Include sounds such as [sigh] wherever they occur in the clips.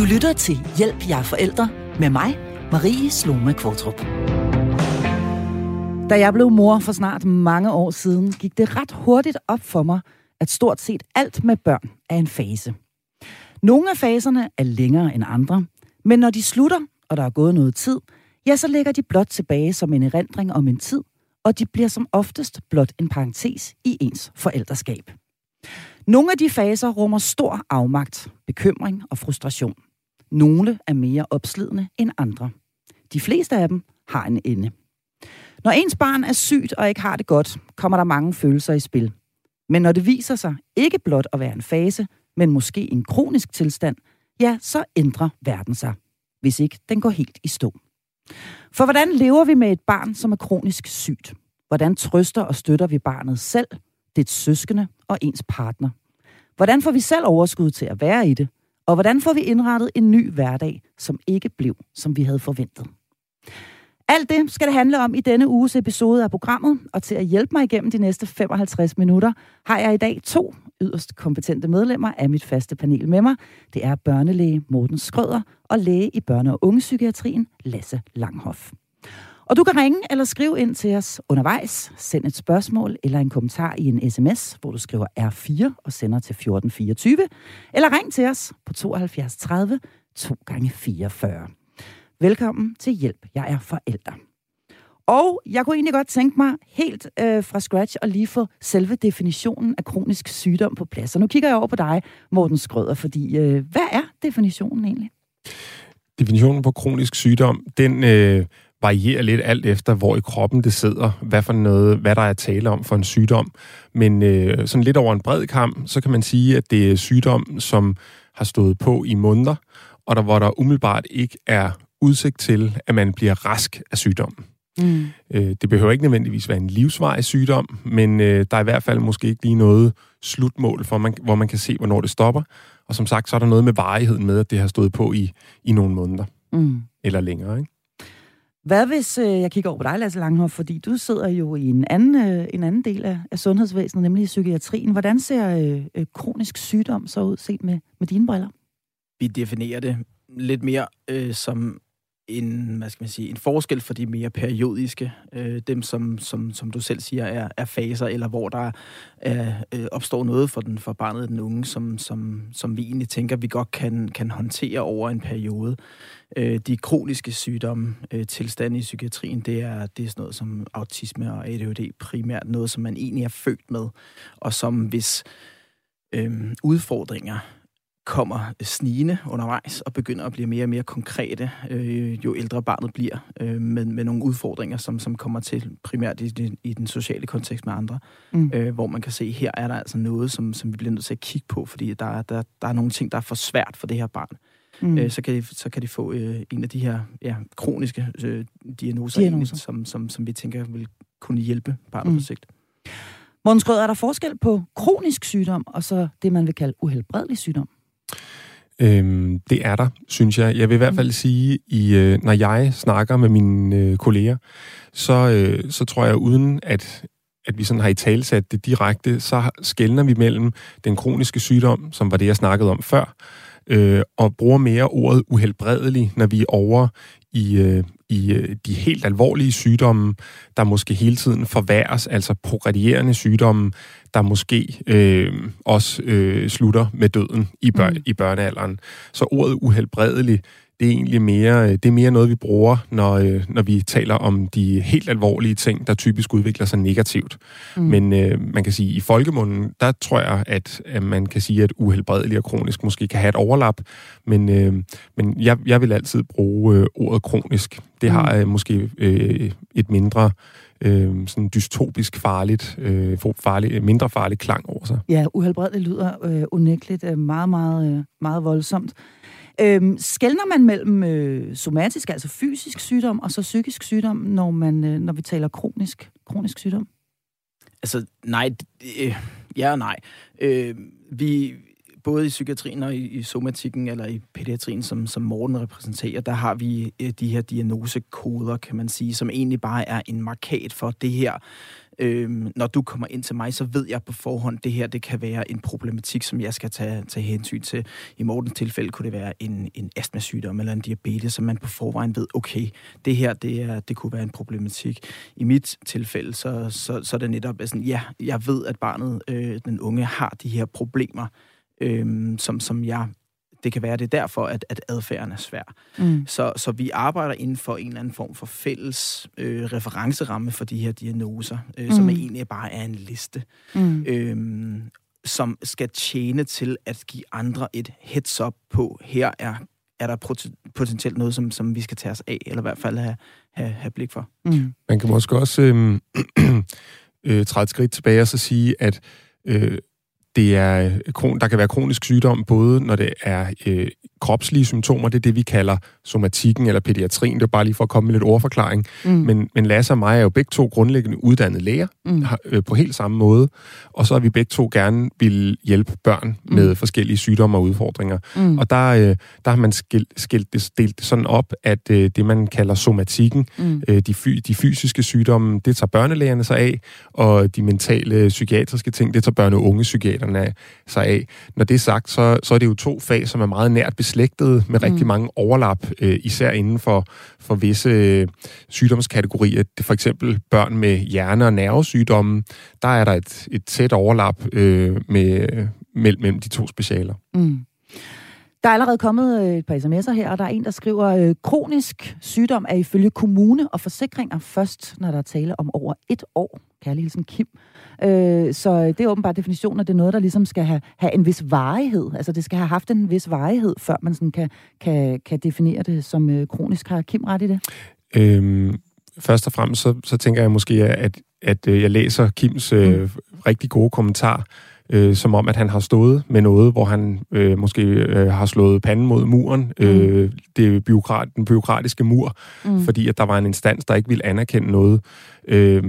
Du lytter til Hjælp jer forældre med mig, Marie Sloma Kvartrup. Da jeg blev mor for snart mange år siden, gik det ret hurtigt op for mig, at stort set alt med børn er en fase. Nogle af faserne er længere end andre, men når de slutter, og der er gået noget tid, ja, så ligger de blot tilbage som en erindring om en tid, og de bliver som oftest blot en parentes i ens forældreskab. Nogle af de faser rummer stor afmagt, bekymring og frustration. Nogle er mere opslidende end andre. De fleste af dem har en ende. Når ens barn er sygt og ikke har det godt, kommer der mange følelser i spil. Men når det viser sig ikke blot at være en fase, men måske en kronisk tilstand, ja, så ændrer verden sig, hvis ikke den går helt i stå. For hvordan lever vi med et barn, som er kronisk sygt? Hvordan trøster og støtter vi barnet selv, dets søskende og ens partner? Hvordan får vi selv overskud til at være i det? Og hvordan får vi indrettet en ny hverdag, som ikke blev, som vi havde forventet? Alt det skal det handle om i denne uges episode af programmet, og til at hjælpe mig igennem de næste 55 minutter, har jeg i dag to yderst kompetente medlemmer af mit faste panel med mig. Det er børnelæge Morten Skrøder og læge i børne- og ungepsykiatrien Lasse Langhoff. Og du kan ringe eller skrive ind til os undervejs. Send et spørgsmål eller en kommentar i en sms, hvor du skriver R4 og sender til 1424. Eller ring til os på 72 30 2 gange 44. Velkommen til Hjælp, jeg er forælder. Og jeg kunne egentlig godt tænke mig helt øh, fra scratch at lige få selve definitionen af kronisk sygdom på plads. Og nu kigger jeg over på dig, Morten Skrøder, fordi øh, hvad er definitionen egentlig? Definitionen på kronisk sygdom, den øh, varierer lidt alt efter, hvor i kroppen det sidder, hvad for noget, hvad der er tale om for en sygdom. Men øh, sådan lidt over en bred kamp, så kan man sige, at det er sygdom, som har stået på i måneder, og der hvor der umiddelbart ikke er udsigt til, at man bliver rask af sygdommen. Mm. Øh, det behøver ikke nødvendigvis være en livsvarig sygdom, men øh, der er i hvert fald måske ikke lige noget slutmål, for man, hvor man kan se, hvornår det stopper. Og som sagt, så er der noget med varigheden med, at det har stået på i, i nogle måneder. Mm. Eller længere, ikke? Hvad hvis øh, jeg kigger over på dig, Lasse Langhoff, fordi du sidder jo i en anden, øh, en anden del af, af sundhedsvæsenet, nemlig i psykiatrien. Hvordan ser øh, øh, kronisk sygdom så ud set med, med dine briller? Vi definerer det lidt mere øh, som en, hvad skal man sige, en forskel for de mere periodiske, øh, dem som, som, som du selv siger, er, er faser, eller hvor der er, øh, opstår noget for, den, for barnet den unge, som, som, som vi egentlig tænker, vi godt kan, kan håndtere over en periode. Øh, de kroniske sygdomme, øh, tilstande i psykiatrien, det er, det er sådan noget som autisme og ADHD primært, noget som man egentlig er født med, og som hvis øh, udfordringer kommer snigende undervejs og begynder at blive mere og mere konkrete, øh, jo ældre barnet bliver, øh, med, med nogle udfordringer, som, som kommer til primært i, i den sociale kontekst med andre, mm. øh, hvor man kan se, her er der altså noget, som, som vi bliver nødt til at kigge på, fordi der, der, der er nogle ting, der er for svært for det her barn. Mm. Øh, så, kan de, så kan de få øh, en af de her ja, kroniske øh, diagnoser, diagnoser. som, som, som vi tænker vil kunne hjælpe barnet mm. på sigt. Måns er der forskel på kronisk sygdom og så det, man vil kalde uhelbredelig sygdom? Øhm, det er der, synes jeg. Jeg vil i hvert fald sige, i, øh, når jeg snakker med mine øh, kolleger, så, øh, så tror jeg, uden at, at vi sådan har i talsat det direkte, så skældner vi mellem den kroniske sygdom, som var det, jeg snakkede om før, øh, og bruger mere ordet uhelbredelig, når vi er over i, øh, i øh, de helt alvorlige sygdomme, der måske hele tiden forværres, altså progredierende sygdomme, der måske øh, også øh, slutter med døden i, bør- mm. i børnealderen. Så ordet uhelbredelig, det er egentlig mere, øh, det er mere noget, vi bruger, når, øh, når vi taler om de helt alvorlige ting, der typisk udvikler sig negativt. Mm. Men øh, man kan sige, i folkemunden, der tror jeg, at, at man kan sige, at uhelbredelig og kronisk måske kan have et overlap, men, øh, men jeg, jeg vil altid bruge øh, ordet kronisk. Det har øh, måske øh, et mindre øh, sådan dystopisk farligt, øh, farligt, mindre farligt klang over sig. Ja, uhelbredeligt lyder øh, unægteligt øh, meget, meget, øh, meget voldsomt. Øhm, skældner man mellem øh, somatisk, altså fysisk sygdom, og så psykisk sygdom, når, man, øh, når vi taler kronisk, kronisk sygdom? Altså, nej. Øh, ja og nej. Øh, vi, både i psykiatrien og i, i somatikken, eller i pædiatrien, som, som Morten repræsenterer, der har vi øh, de her diagnosekoder, kan man sige, som egentlig bare er en markat for det her. Øhm, når du kommer ind til mig, så ved jeg på forhånd, det her det kan være en problematik, som jeg skal tage, tage hensyn til. I Mortens tilfælde kunne det være en, en astmasygdom eller en diabetes, som man på forvejen ved, okay, det her det, er, det kunne være en problematik. I mit tilfælde, så, så, så er det netop sådan, ja, jeg ved, at barnet, øh, den unge, har de her problemer, øh, som, som jeg det kan være, det er derfor, at, at adfærden er svær. Mm. Så, så vi arbejder inden for en eller anden form for fælles øh, referenceramme for de her diagnoser, øh, mm. som egentlig bare er en liste, mm. øh, som skal tjene til at give andre et heads up på, her er, er der potentielt noget, som, som vi skal tage os af, eller i hvert fald have, have, have blik for. Mm. Man kan måske også øh, [clears throat] øh, træde et skridt tilbage og så sige, at øh, det er, der kan være kronisk sygdom, både når det er øh, kropslige symptomer, det er det, vi kalder somatikken eller pædiatrien. Det er bare lige for at komme med lidt ordforklaring. Mm. Men, men Lasse og mig er jo begge to grundlæggende uddannede læger mm. øh, på helt samme måde. Og så har vi begge to gerne vil hjælpe børn mm. med forskellige sygdomme og udfordringer. Mm. Og der, øh, der har man skilt, skilt det, delt det sådan op, at øh, det, man kalder somatikken, mm. øh, de, fy, de fysiske sygdomme, det tager børnelægerne sig af, og de mentale psykiatriske ting, det tager børne- og unge psykiaterne sig af. Når det er sagt, så, så er det jo to fag, som er meget nært beslægtede med mm. rigtig mange overlap, øh, især inden for, for visse øh, sygdomskategorier. Det for eksempel børn med hjerne- og nervesygdomme, der er der et, et tæt overlap øh, med, mellem, mellem de to specialer. Mm. Der er allerede kommet øh, et par sms'er her, og der er en, der skriver, øh, kronisk sygdom er ifølge kommune og forsikringer først, når der er tale om over et år. Kærlig hilsen Kim. Øh, så det er åbenbart definitionen, at det er noget, der ligesom skal have, have en vis varighed. Altså det skal have haft en vis varighed, før man sådan kan, kan, kan definere det som øh, kronisk. Har Kim ret i det? Øhm, først og fremmest, så, så tænker jeg måske, at, at øh, jeg læser Kims øh, mm. rigtig gode kommentar øh, som om, at han har stået med noget, hvor han øh, måske øh, har slået panden mod muren, mm. øh, det byråkrat, den byråkratiske mur, mm. fordi at der var en instans, der ikke ville anerkende noget. Øh,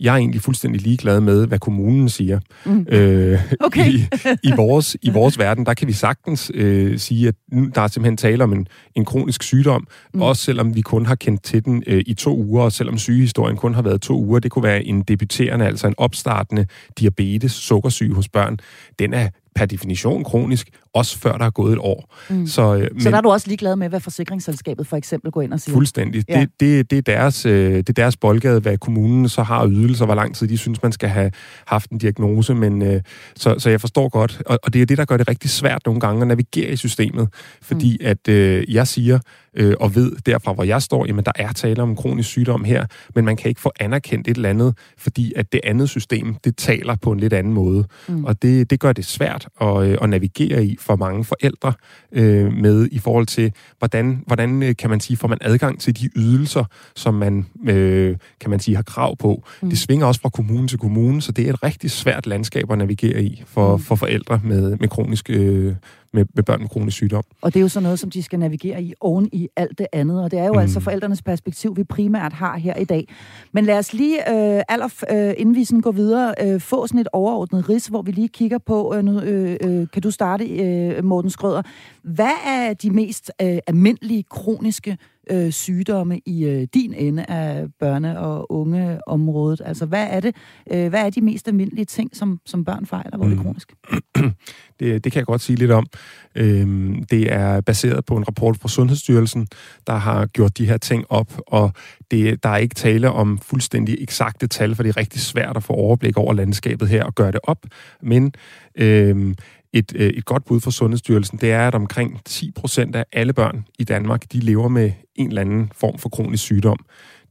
jeg er egentlig fuldstændig ligeglad med, hvad kommunen siger. Mm. Øh, [laughs] okay. i, i, vores, I vores verden, der kan vi sagtens øh, sige, at der er simpelthen tale om en, en kronisk sygdom, mm. også selvom vi kun har kendt til den øh, i to uger, og selvom sygehistorien kun har været to uger. Det kunne være en debuterende, altså en opstartende diabetes, sukkersyge hos børn. Den er per definition kronisk, også før der er gået et år. Mm. Så, øh, men, så der er du også ligeglad med, hvad forsikringsselskabet for eksempel går ind og siger? Fuldstændig. Ja. Det, det, det, er deres, øh, det er deres boldgade, hvad kommunen så har ydelser, hvor lang tid de synes, man skal have haft en diagnose. Men, øh, så, så jeg forstår godt, og, og det er det, der gør det rigtig svært nogle gange at navigere i systemet. Fordi mm. at øh, jeg siger, øh, og ved derfra, hvor jeg står, jamen der er tale om kronisk sygdom her, men man kan ikke få anerkendt et eller andet, fordi at det andet system, det taler på en lidt anden måde. Mm. Og det, det gør det svært at, øh, at navigere i for mange forældre øh, med i forhold til, hvordan, hvordan øh, kan man sige, får man adgang til de ydelser, som man øh, kan man sige har krav på. Mm. Det svinger også fra kommune til kommune, så det er et rigtig svært landskab at navigere i for, mm. for forældre med, med kronisk øh, med, med børn med kronisk sygdom. Og det er jo sådan noget, som de skal navigere i oven i alt det andet, og det er jo mm. altså forældrenes perspektiv, vi primært har her i dag. Men lad os lige, øh, aller, øh, inden vi sådan går videre, øh, få sådan et overordnet ris, hvor vi lige kigger på, øh, øh, øh, kan du starte, øh, Morten Skrøder, hvad er de mest øh, almindelige kroniske øh, sygdomme i øh, din ende af børne- og ungeområdet? Altså, hvad er det? Øh, hvad er de mest almindelige ting, som, som børn fejler, hvor mm. det er kronisk? [clears throat] Det, det kan jeg godt sige lidt om. Øhm, det er baseret på en rapport fra Sundhedsstyrelsen, der har gjort de her ting op, og det, der er ikke tale om fuldstændig eksakte tal, for det er rigtig svært at få overblik over landskabet her og gøre det op. Men øhm, et, øh, et godt bud fra Sundhedsstyrelsen, det er, at omkring 10 procent af alle børn i Danmark, de lever med en eller anden form for kronisk sygdom.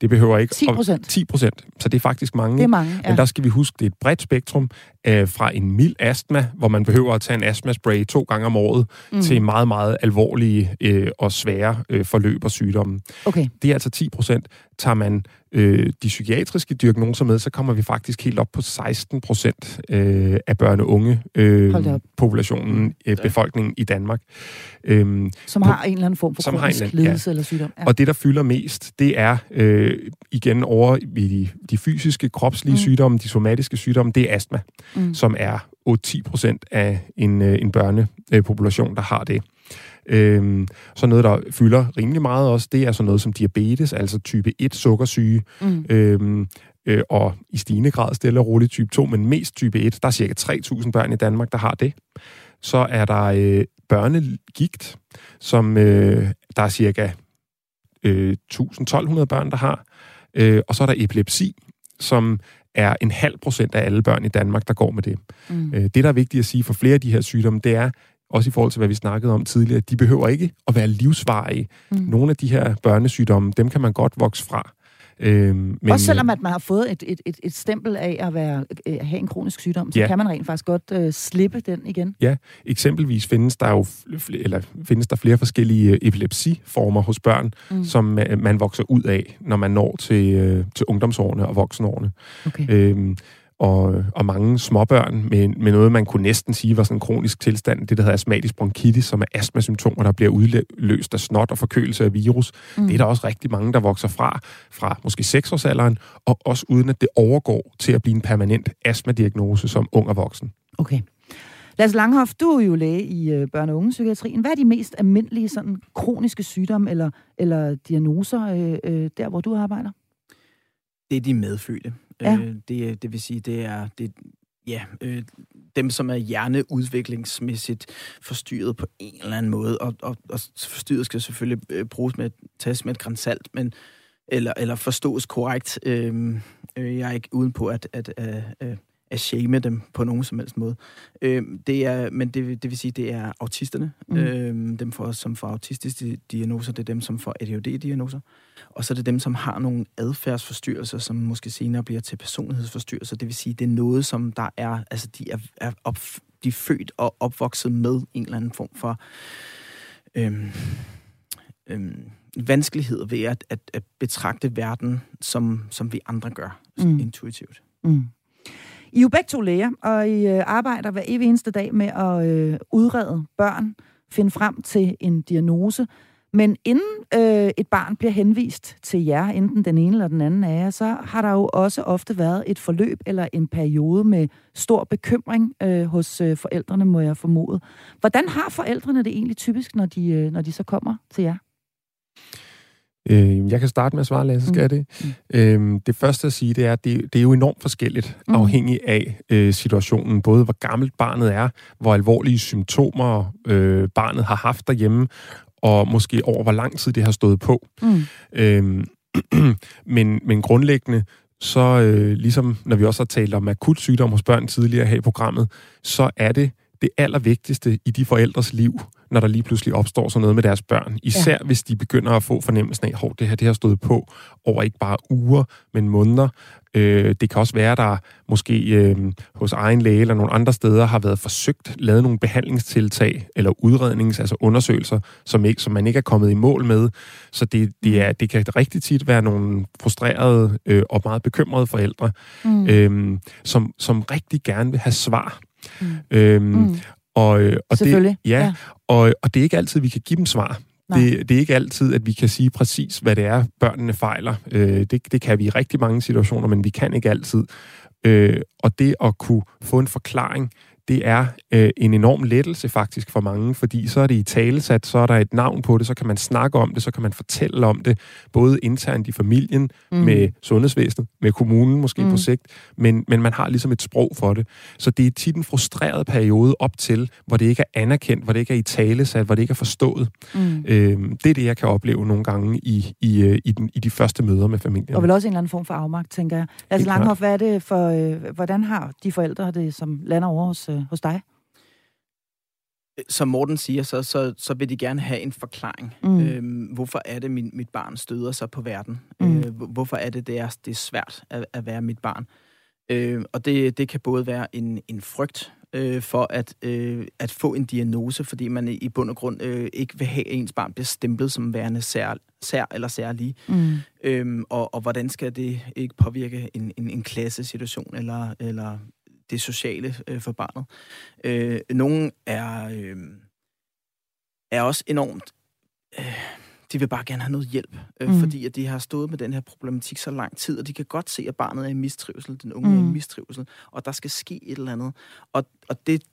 Det behøver ikke... 10 procent? 10 procent. Så det er faktisk mange. Det er mange, ja. Men der skal vi huske, det er et bredt spektrum øh, fra en mild astma, hvor man behøver at tage en astmaspray to gange om året, mm. til meget, meget alvorlige øh, og svære øh, forløb og sygdomme. Okay. Det er altså 10 procent. Tager man øh, de psykiatriske diagnoser med, så kommer vi faktisk helt op på 16 procent øh, af børne- og unge øh, populationen, øh, befolkningen i Danmark. Øh, som har en eller anden form for som kronisk har en, lidelse ja. eller sygdom. Ja. Og det, der fylder mest, det er øh, igen over i de, de fysiske, kropslige mm. sygdomme, de somatiske sygdomme, det er astma, mm. som er 8-10 procent af en, øh, en børnepopulation, der har det. Øhm, så noget, der fylder rimelig meget også, det er så noget som diabetes, altså type 1 sukkersyge, mm. øhm, øh, og i stigende grad stille og roligt type 2, men mest type 1. Der er cirka 3.000 børn i Danmark, der har det. Så er der øh, børnegigt, som øh, der er cirka øh, 1.000-1.200 børn, der har. Øh, og så er der epilepsi, som er en halv procent af alle børn i Danmark, der går med det. Mm. Øh, det, der er vigtigt at sige for flere af de her sygdomme, det er, også i forhold til, hvad vi snakkede om tidligere, de behøver ikke at være livsvarige. Mm. Nogle af de her børnesygdomme, dem kan man godt vokse fra. Øhm, men, Også selvom at man har fået et, et, et, et stempel af at, være, øh, have en kronisk sygdom, så ja. kan man rent faktisk godt øh, slippe den igen. Ja, eksempelvis findes der jo eller findes der flere forskellige øh, epilepsiformer hos børn, mm. som øh, man vokser ud af, når man når til, øh, til ungdomsårene og voksenårene. Okay. Øhm, og, og mange småbørn med, med noget, man kunne næsten sige var sådan en kronisk tilstand, det der hedder astmatisk bronkitis, som er astmasymptomer, der bliver udløst af snot og forkølelse af virus. Mm. Det er der også rigtig mange, der vokser fra, fra måske 6-årsalderen, og også uden at det overgår til at blive en permanent astmadiagnose som ung og voksen. Okay. Lars Langhoff, du er jo læge i øh, børne- og ungepsykiatrien. Hvad er de mest almindelige sådan, kroniske sygdomme eller, eller diagnoser, øh, øh, der hvor du arbejder? Det er de medfødte. Ja. Øh, det, det vil sige, det er, det, ja, øh, dem, som er hjerneudviklingsmæssigt forstyrret på en eller anden måde, og, og, og forstyrret skal selvfølgelig øh, bruges med, tages med et grænsalt, men eller, eller forstås korrekt. Øh, øh, jeg er ikke uden på at, at, at, at, at shame dem på nogen som helst måde. Øh, det er, men det, det vil sige, det er autisterne, mm. øh, dem for, som får autistiske diagnoser, det er dem, som får ADHD-diagnoser. Og så er det dem, som har nogle adfærdsforstyrrelser, som måske senere bliver til personlighedsforstyrrelser. Det vil sige, det er noget, som der er, altså de er, er, op, de er født og opvokset med en eller anden form for øhm, øhm, vanskelighed ved at, at, at betragte verden, som, som vi andre gør, mm. intuitivt. Mm. I er jo begge to læger, og I øh, arbejder hver evig eneste dag med at øh, udrede børn, finde frem til en diagnose. Men inden øh, et barn bliver henvist til jer, enten den ene eller den anden af jer, så har der jo også ofte været et forløb eller en periode med stor bekymring øh, hos øh, forældrene, må jeg formode. Hvordan har forældrene det egentlig typisk, når de, øh, når de så kommer til jer? Øh, jeg kan starte med at svare, Lasse, skal mm. det? Mm. Øh, det første at sige, det er, at det, det er jo enormt forskelligt, mm. afhængig af øh, situationen. Både hvor gammelt barnet er, hvor alvorlige symptomer øh, barnet har haft derhjemme, og måske over hvor lang tid det har stået på. Mm. Øhm, [clears throat] men, men grundlæggende, så øh, ligesom når vi også har talt om akut sygdom hos børn tidligere her i programmet, så er det det allervigtigste i de forældres liv, når der lige pludselig opstår sådan noget med deres børn. Især ja. hvis de begynder at få fornemmelsen af, at det her det har stået på over ikke bare uger, men måneder. Øh, det kan også være, der måske øh, hos egen læge eller nogle andre steder har været forsøgt lavet nogle behandlingstiltag eller udrednings, altså undersøgelser, som, ikke, som man ikke er kommet i mål med. Så det, det, er, det kan rigtig tit være nogle frustrerede øh, og meget bekymrede forældre, mm. øh, som, som rigtig gerne vil have svar. Mm. Øhm, mm. Og, øh, og Selvfølgelig. Det, ja, ja. Og, og det er ikke altid, vi kan give dem svar. Det, det er ikke altid, at vi kan sige præcis, hvad det er, børnene fejler. Øh, det, det kan vi i rigtig mange situationer, men vi kan ikke altid. Øh, og det at kunne få en forklaring, det er øh, en enorm lettelse faktisk for mange, fordi så er det i talesat, så er der et navn på det, så kan man snakke om det, så kan man fortælle om det, både internt i familien, mm. med sundhedsvæsenet, med kommunen måske mm. på sigt, men, men man har ligesom et sprog for det. Så det er tit en frustreret periode op til, hvor det ikke er anerkendt, hvor det ikke er i talesat, hvor det ikke er forstået. Mm. Øh, det er det, jeg kan opleve nogle gange i, i, øh, i, den, i de første møder med familien. Og vel også en eller anden form for afmagt, tænker jeg. Altså Langhoff, hvad er det for, øh, hvordan har de forældre det, som lander over hos øh, hos dig? Som Morten siger, så, så, så vil de gerne have en forklaring. Mm. Øhm, hvorfor er det, min, mit barn støder sig på verden? Mm. Øh, hvorfor er det, det er, det er svært at, at være mit barn? Øh, og det, det kan både være en, en frygt øh, for at, øh, at få en diagnose, fordi man i bund og grund øh, ikke vil have, at ens barn bliver stemplet som værende sær, sær eller særlig. Mm. Øhm, og, og hvordan skal det ikke påvirke en, en, en klassesituation eller, eller det sociale øh, for barnet? Øh, nogle er, øh, er også enormt... Øh, de vil bare gerne have noget hjælp, øh, mm. fordi at de har stået med den her problematik så lang tid, og de kan godt se, at barnet er i mistrivsel, den unge mm. er i mm. mistrivsel, og der skal ske et eller andet. Og, og det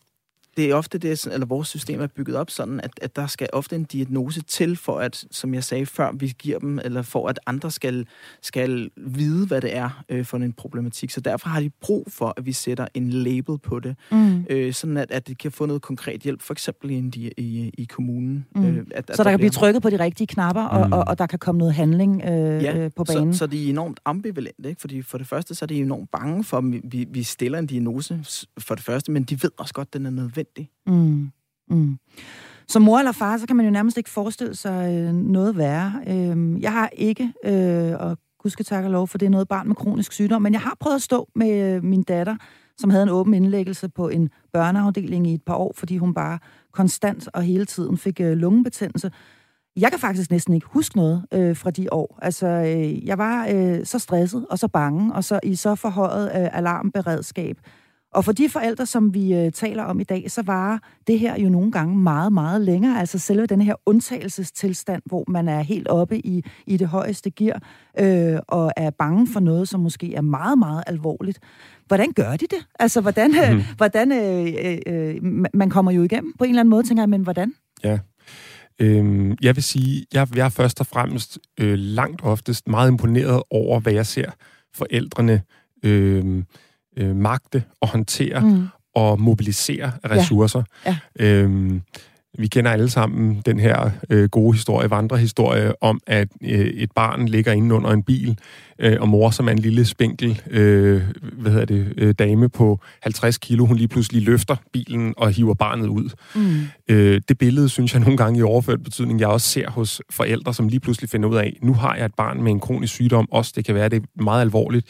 det er ofte det, eller vores system er bygget op sådan, at, at der skal ofte en diagnose til, for at, som jeg sagde før, vi giver dem, eller for at andre skal, skal vide, hvad det er øh, for en problematik. Så derfor har de brug for, at vi sætter en label på det, mm. øh, sådan at, at de kan få noget konkret hjælp, for eksempel i, i, i kommunen. Mm. Øh, at, at så der, der kan blive trykket på de rigtige knapper, og, mm. og, og der kan komme noget handling øh, ja, øh, på banen. Så, så de er enormt ambivalente, ikke? fordi for det første, så er de enormt bange for, at vi, vi stiller en diagnose for det første, men de ved også godt, at den er nødvendig nødvendig. Mm. Mm. Som mor eller far, så kan man jo nærmest ikke forestille sig øh, noget værre. Øhm, jeg har ikke, øh, og og gudske tak og lov, for det er noget barn med kronisk sygdom, men jeg har prøvet at stå med øh, min datter, som havde en åben indlæggelse på en børneafdeling i et par år, fordi hun bare konstant og hele tiden fik lungebetændelse. Jeg kan faktisk næsten ikke huske noget øh, fra de år. Altså, øh, jeg var øh, så stresset og så bange, og så i så forhøjet øh, alarmberedskab, og for de forældre, som vi øh, taler om i dag, så var det her jo nogle gange meget, meget længere. Altså selve den her undtagelsestilstand, hvor man er helt oppe i, i det højeste gear, øh, og er bange for noget, som måske er meget, meget alvorligt. Hvordan gør de det? Altså, hvordan, mm. hvordan øh, øh, man kommer jo igennem på en eller anden måde, tænker jeg, men hvordan? Ja, Øhm, jeg vil sige, jeg, jeg er først og fremmest øh, langt oftest meget imponeret over, hvad jeg ser forældrene øh, øh, magte og håndtere mm. og mobilisere ressourcer. Ja. Ja. Øhm, vi kender alle sammen den her øh, gode historie, vandrehistorie, om at øh, et barn ligger inde under en bil, øh, og mor, som er en lille spinkel øh, hvad hedder det, øh, dame på 50 kilo, hun lige pludselig løfter bilen og hiver barnet ud. Mm. Øh, det billede, synes jeg nogle gange i overført betydning, jeg også ser hos forældre, som lige pludselig finder ud af, nu har jeg et barn med en kronisk sygdom, også det kan være, det er meget alvorligt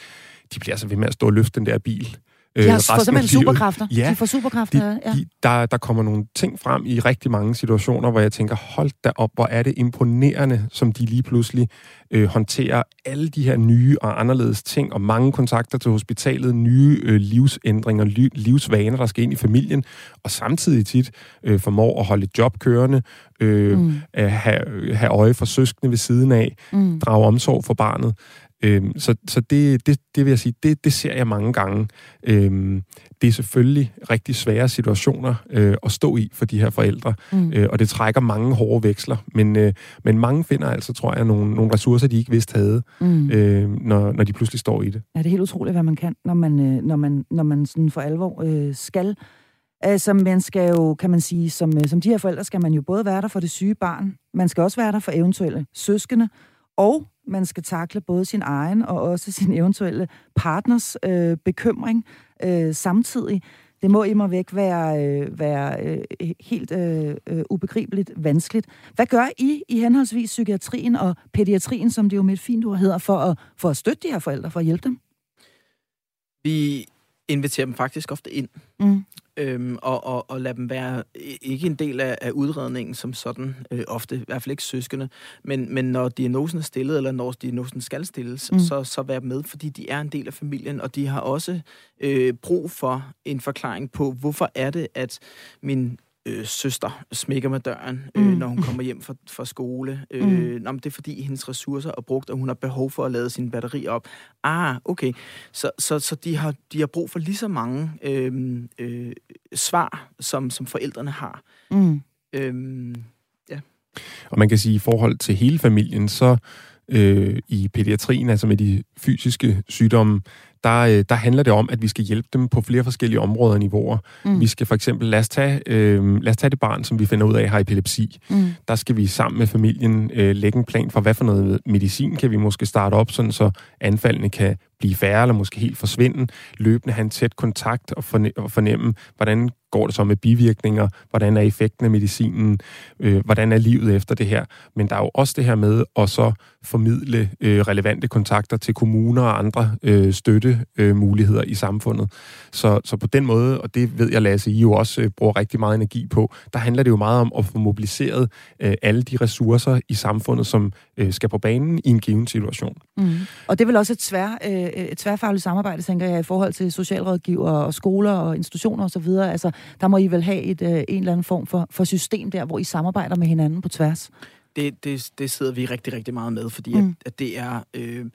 de bliver altså ved med at stå og løfte den der bil. De har øh, fået simpelthen superkræfter. Ja, de får superkræfter. De, ja. de, der, der kommer nogle ting frem i rigtig mange situationer, hvor jeg tænker, hold da op, hvor er det imponerende, som de lige pludselig øh, håndterer alle de her nye og anderledes ting, og mange kontakter til hospitalet, nye øh, livsændringer, li, livsvaner, der skal ind i familien, og samtidig tit øh, formår at holde job kørende, øh, mm. have, have øje for søskende ved siden af, mm. drage omsorg for barnet. Øhm, så så det, det, det vil jeg sige, det, det ser jeg mange gange. Øhm, det er selvfølgelig rigtig svære situationer øh, at stå i for de her forældre, mm. øh, og det trækker mange hårde veksler, men, øh, men mange finder altså, tror jeg, nogle, nogle ressourcer, de ikke vidste havde, mm. øh, når, når de pludselig står i det. Ja, det er helt utroligt, hvad man kan, når man, øh, når man, når man sådan for alvor øh, skal Altså, man skal jo, kan man sige, som, øh, som de her forældre, skal man jo både være der for det syge barn, man skal også være der for eventuelle søskende, og man skal takle både sin egen og også sin eventuelle partners øh, bekymring øh, samtidig. Det må immer væk være, øh, være øh, helt øh, øh, ubegribeligt vanskeligt. Hvad gør I i henholdsvis psykiatrien og pædiatrien, som det jo med et fint ord hedder, for at, for at støtte de her forældre, for at hjælpe dem? Vi inviterer dem faktisk ofte ind. Mm øhm, og, og, og lade dem være ikke en del af, af udredningen som sådan, øh, ofte, i hvert fald ikke søskende, men, men når diagnosen er stillet, eller når diagnosen skal stilles, mm. så, så være med, fordi de er en del af familien, og de har også øh, brug for en forklaring på, hvorfor er det, at min øh, søster smækker med døren, øh, mm. når hun kommer hjem fra, fra skole. Øh, mm. nå, men det er fordi, hendes ressourcer er brugt, og hun har behov for at lade sin batteri op. Ah, okay. Så, så, så de, har, de har brug for lige så mange øh, øh, svar, som, som forældrene har. Mm. Øh, ja. Og man kan sige, at i forhold til hele familien, så øh, i pædiatrien, altså med de fysiske sygdomme, der, øh, der handler det om, at vi skal hjælpe dem på flere forskellige områder og niveauer. Mm. Vi skal for eksempel, lad os, tage, øh, lad os tage det barn, som vi finder ud af har epilepsi. Mm. Der skal vi sammen med familien øh, lægge en plan for, hvad for noget medicin kan vi måske starte op, sådan så anfaldene kan blive færre, eller måske helt forsvinde, løbende have en tæt kontakt og fornemme, hvordan går det så med bivirkninger, hvordan er effekten af medicinen, øh, hvordan er livet efter det her. Men der er jo også det her med at så formidle øh, relevante kontakter til kommuner og andre øh, støttemuligheder øh, i samfundet. Så, så på den måde, og det ved jeg, Lasse, I jo også øh, bruger rigtig meget energi på, der handler det jo meget om at få mobiliseret øh, alle de ressourcer i samfundet, som øh, skal på banen i en given situation. Mm. Og det er vel også et, tvær, øh, et tværfagligt samarbejde, tænker jeg, i forhold til socialrådgiver og skoler og institutioner osv. Altså, der må I vel have et, øh, en eller anden form for, for system der, hvor I samarbejder med hinanden på tværs? Det, det, det sidder vi rigtig, rigtig meget med, fordi mm. at, at det er... Øh,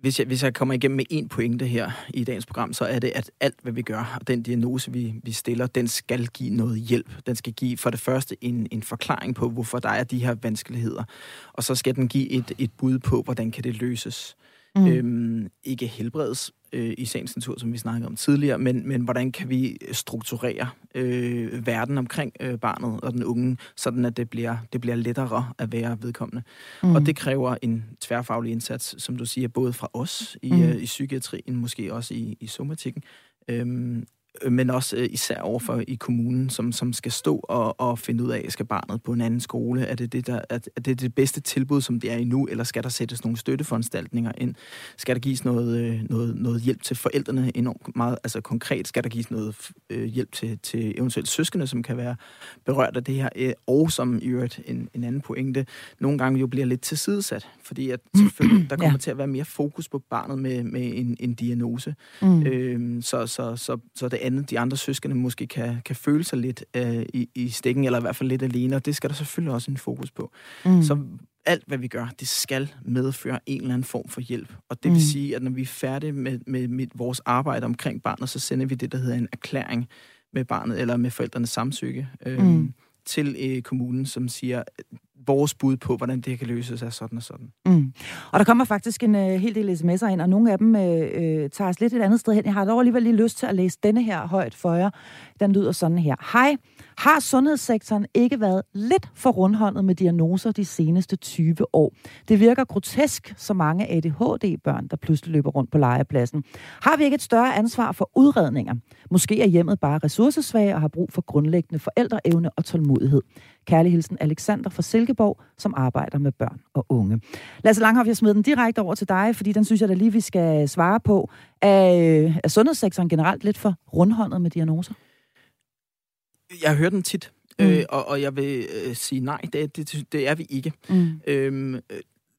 hvis jeg, hvis jeg kommer igennem med en pointe her i dagens program, så er det, at alt, hvad vi gør, og den diagnose, vi, vi stiller, den skal give noget hjælp. Den skal give for det første en, en forklaring på, hvorfor der er de her vanskeligheder. Og så skal den give et, et bud på, hvordan kan det løses. Mm. Øhm, ikke helbredes, øh, i sagens natur, som vi snakkede om tidligere, men, men hvordan kan vi strukturere øh, verden omkring øh, barnet og den unge, sådan at det bliver, det bliver lettere at være vedkommende. Mm. Og det kræver en tværfaglig indsats, som du siger, både fra os i, mm. øh, i psykiatrien, måske også i, i somatikken, øhm, Øh, men også øh, især overfor i kommunen, som, som skal stå og, og finde ud af, skal barnet på en anden skole? Er det det, der, er, er det det bedste tilbud, som det er i nu, eller skal der sættes nogle støtteforanstaltninger ind? Skal der gives noget, øh, noget, noget hjælp til forældrene enormt meget? Altså konkret, skal der gives noget øh, hjælp til, til eventuelt søskende, som kan være berørt af det her? Øh, og som i øvrigt en, en anden pointe, nogle gange jo bliver lidt tilsidesat, fordi at [clears throat] selvfølgelig, der kommer ja. til at være mere fokus på barnet med, med en, en diagnose. Mm. Øh, så, så, så, så det andet, de andre søskende måske kan, kan føle sig lidt øh, i, i stikken, eller i hvert fald lidt alene, og det skal der selvfølgelig også en fokus på. Mm. Så alt, hvad vi gør, det skal medføre en eller anden form for hjælp. Og det vil mm. sige, at når vi er færdige med, med, med vores arbejde omkring barnet, så sender vi det, der hedder en erklæring med barnet, eller med forældrenes samtykke, øh, mm. til øh, kommunen, som siger, vores bud på, hvordan det kan løses er sådan og sådan. Mm. Og der kommer faktisk en øh, hel del sms'er ind, og nogle af dem øh, øh, tager os lidt et andet sted hen. Jeg har dog alligevel lige lyst til at læse denne her højt for jer. Den lyder sådan her. Hej, har sundhedssektoren ikke været lidt for rundhåndet med diagnoser de seneste 20 år? Det virker grotesk, så mange ADHD-børn, der pludselig løber rundt på legepladsen. Har vi ikke et større ansvar for udredninger? Måske er hjemmet bare ressourcesvage og har brug for grundlæggende forældreevne og tålmodighed. Kærlig hilsen Alexander fra Silkeborg, som arbejder med børn og unge. Lasse Langhoff, jeg smider den direkte over til dig, fordi den synes jeg da lige, vi skal svare på. Er, øh, er sundhedssektoren generelt lidt for rundhåndet med diagnoser? Jeg hører den tit, mm. øh, og, og jeg vil øh, sige nej, det, det, det er vi ikke. Mm. Øhm, øh,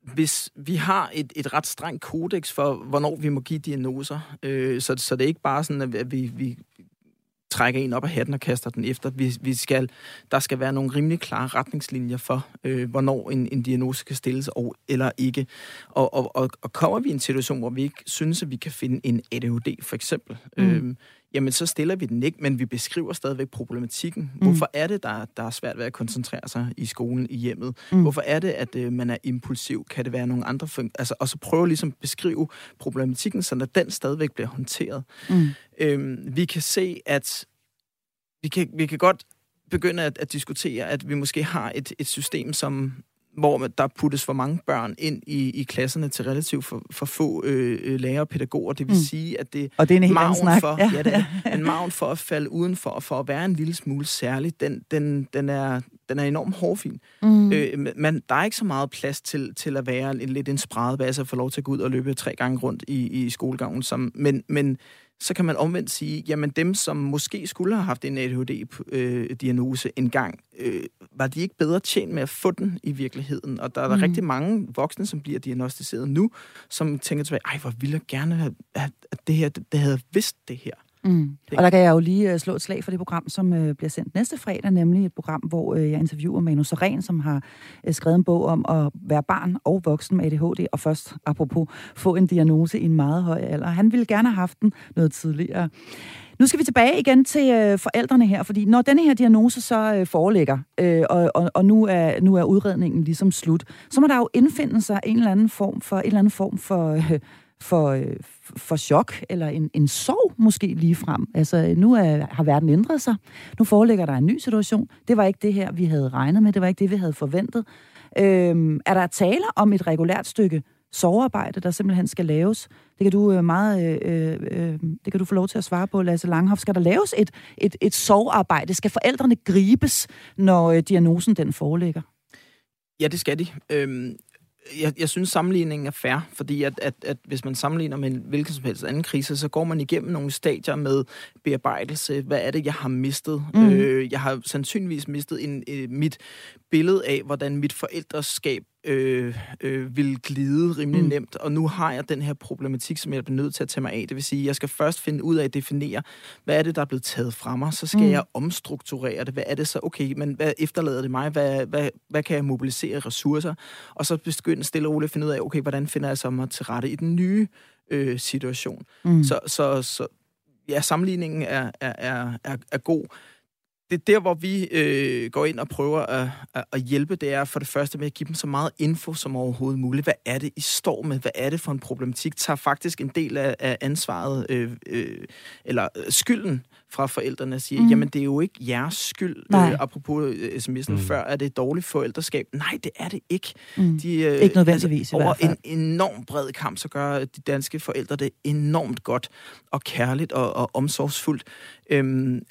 hvis vi har et, et ret strengt kodex for, hvornår vi må give diagnoser, øh, så, så det er ikke bare sådan, at vi, vi trækker en op af hatten og kaster den efter. Vi, vi skal, der skal være nogle rimelig klare retningslinjer for, øh, hvornår en, en diagnose kan stilles og, eller ikke. Og, og, og, og kommer vi i en situation, hvor vi ikke synes, at vi kan finde en ADHD for eksempel, mm. øh, jamen så stiller vi den ikke, men vi beskriver stadigvæk problematikken. Mm. Hvorfor er det, der, der er svært ved at koncentrere sig i skolen, i hjemmet? Mm. Hvorfor er det, at øh, man er impulsiv? Kan det være nogle andre fun- altså, Og så prøve ligesom at beskrive problematikken, så den stadigvæk bliver håndteret. Mm. Øhm, vi kan se, at vi kan, vi kan godt begynde at, at diskutere, at vi måske har et, et system, som hvor der puttes for mange børn ind i, i klasserne til relativt for, for få øh, øh lærere og pædagoger. Det vil mm. sige, at det, og det er en helt snak. for, ja. Ja, det er, [laughs] en maven for at falde udenfor, og for at være en lille smule særlig, den, den, den, er, den er enormt hårfin. Mm. Øh, men der er ikke så meget plads til, til at være en, lidt en spredebase og få lov til at gå ud og løbe tre gange rundt i, i skolegangen. Som, men, men så kan man omvendt sige, jamen dem, som måske skulle have haft en ADHD-diagnose øh, engang, øh, var de ikke bedre tjent med at få den i virkeligheden? Og der er der mm. rigtig mange voksne, som bliver diagnostiseret nu, som tænker tilbage, ej, hvor ville jeg gerne have, at det her, det, det havde vidst det her. Mm. Og der kan jeg jo lige uh, slå et slag for det program, som uh, bliver sendt næste fredag, nemlig et program, hvor uh, jeg interviewer Manu Seren, som har uh, skrevet en bog om at være barn og voksen med ADHD, og først, apropos, få en diagnose i en meget høj alder. Han ville gerne have haft den noget tidligere. Nu skal vi tilbage igen til øh, forældrene her, fordi når denne her diagnose så øh, foreligger, øh, og, og, og nu, er, nu er udredningen ligesom slut, så må der jo indfinde sig en eller anden form for, en eller anden form for, øh, for, øh, for chok, eller en, en sorg måske lige frem. Altså, nu er, har verden ændret sig. Nu foreligger der en ny situation. Det var ikke det her, vi havde regnet med. Det var ikke det, vi havde forventet. Øhm, er der tale om et regulært stykke sovearbejde, der simpelthen skal laves? Det kan du øh, meget, øh, øh, øh, det kan du få lov til at svare på, Lasse Langhoff. Skal der laves et, et, et sovearbejde? Skal forældrene gribes, når øh, diagnosen den foreligger? Ja, det skal de. Øhm, jeg, jeg synes, sammenligningen er fair, fordi at, at, at hvis man sammenligner med en hvilken som helst anden krise, så går man igennem nogle stadier med bearbejdelse. Hvad er det, jeg har mistet? Mm. Øh, jeg har sandsynligvis mistet en, øh, mit billede af, hvordan mit forældreskab øh, øh, vil glide rimelig mm. nemt, og nu har jeg den her problematik, som jeg bliver nødt til at tage mig af. Det vil sige, jeg skal først finde ud af at definere, hvad er det, der er blevet taget fra mig, så skal mm. jeg omstrukturere det. Hvad er det så? Okay, men hvad efterlader det mig? Hvad, hvad, hvad kan jeg mobilisere ressourcer? Og så begynde stille og roligt at finde ud af, okay, hvordan finder jeg så mig til rette i den nye øh, situation? Mm. Så, så, så ja, sammenligningen er, er, er, er god det er der, hvor vi øh, går ind og prøver at, at, at hjælpe, det er for det første med at give dem så meget info som overhovedet muligt. Hvad er det, I står med? Hvad er det for en problematik? Tager faktisk en del af, af ansvaret, øh, øh, eller øh, skylden fra forældrene og siger, mm. jamen det er jo ikke jeres skyld, øh, apropos øh, sms'en mm. før, at det er dårligt forældreskab. Nej, det er det ikke. Mm. De, øh, ikke nødvendigvis altså, Over en enorm bred kamp, så gør de danske forældre det enormt godt og kærligt og, og omsorgsfuldt. Øhm,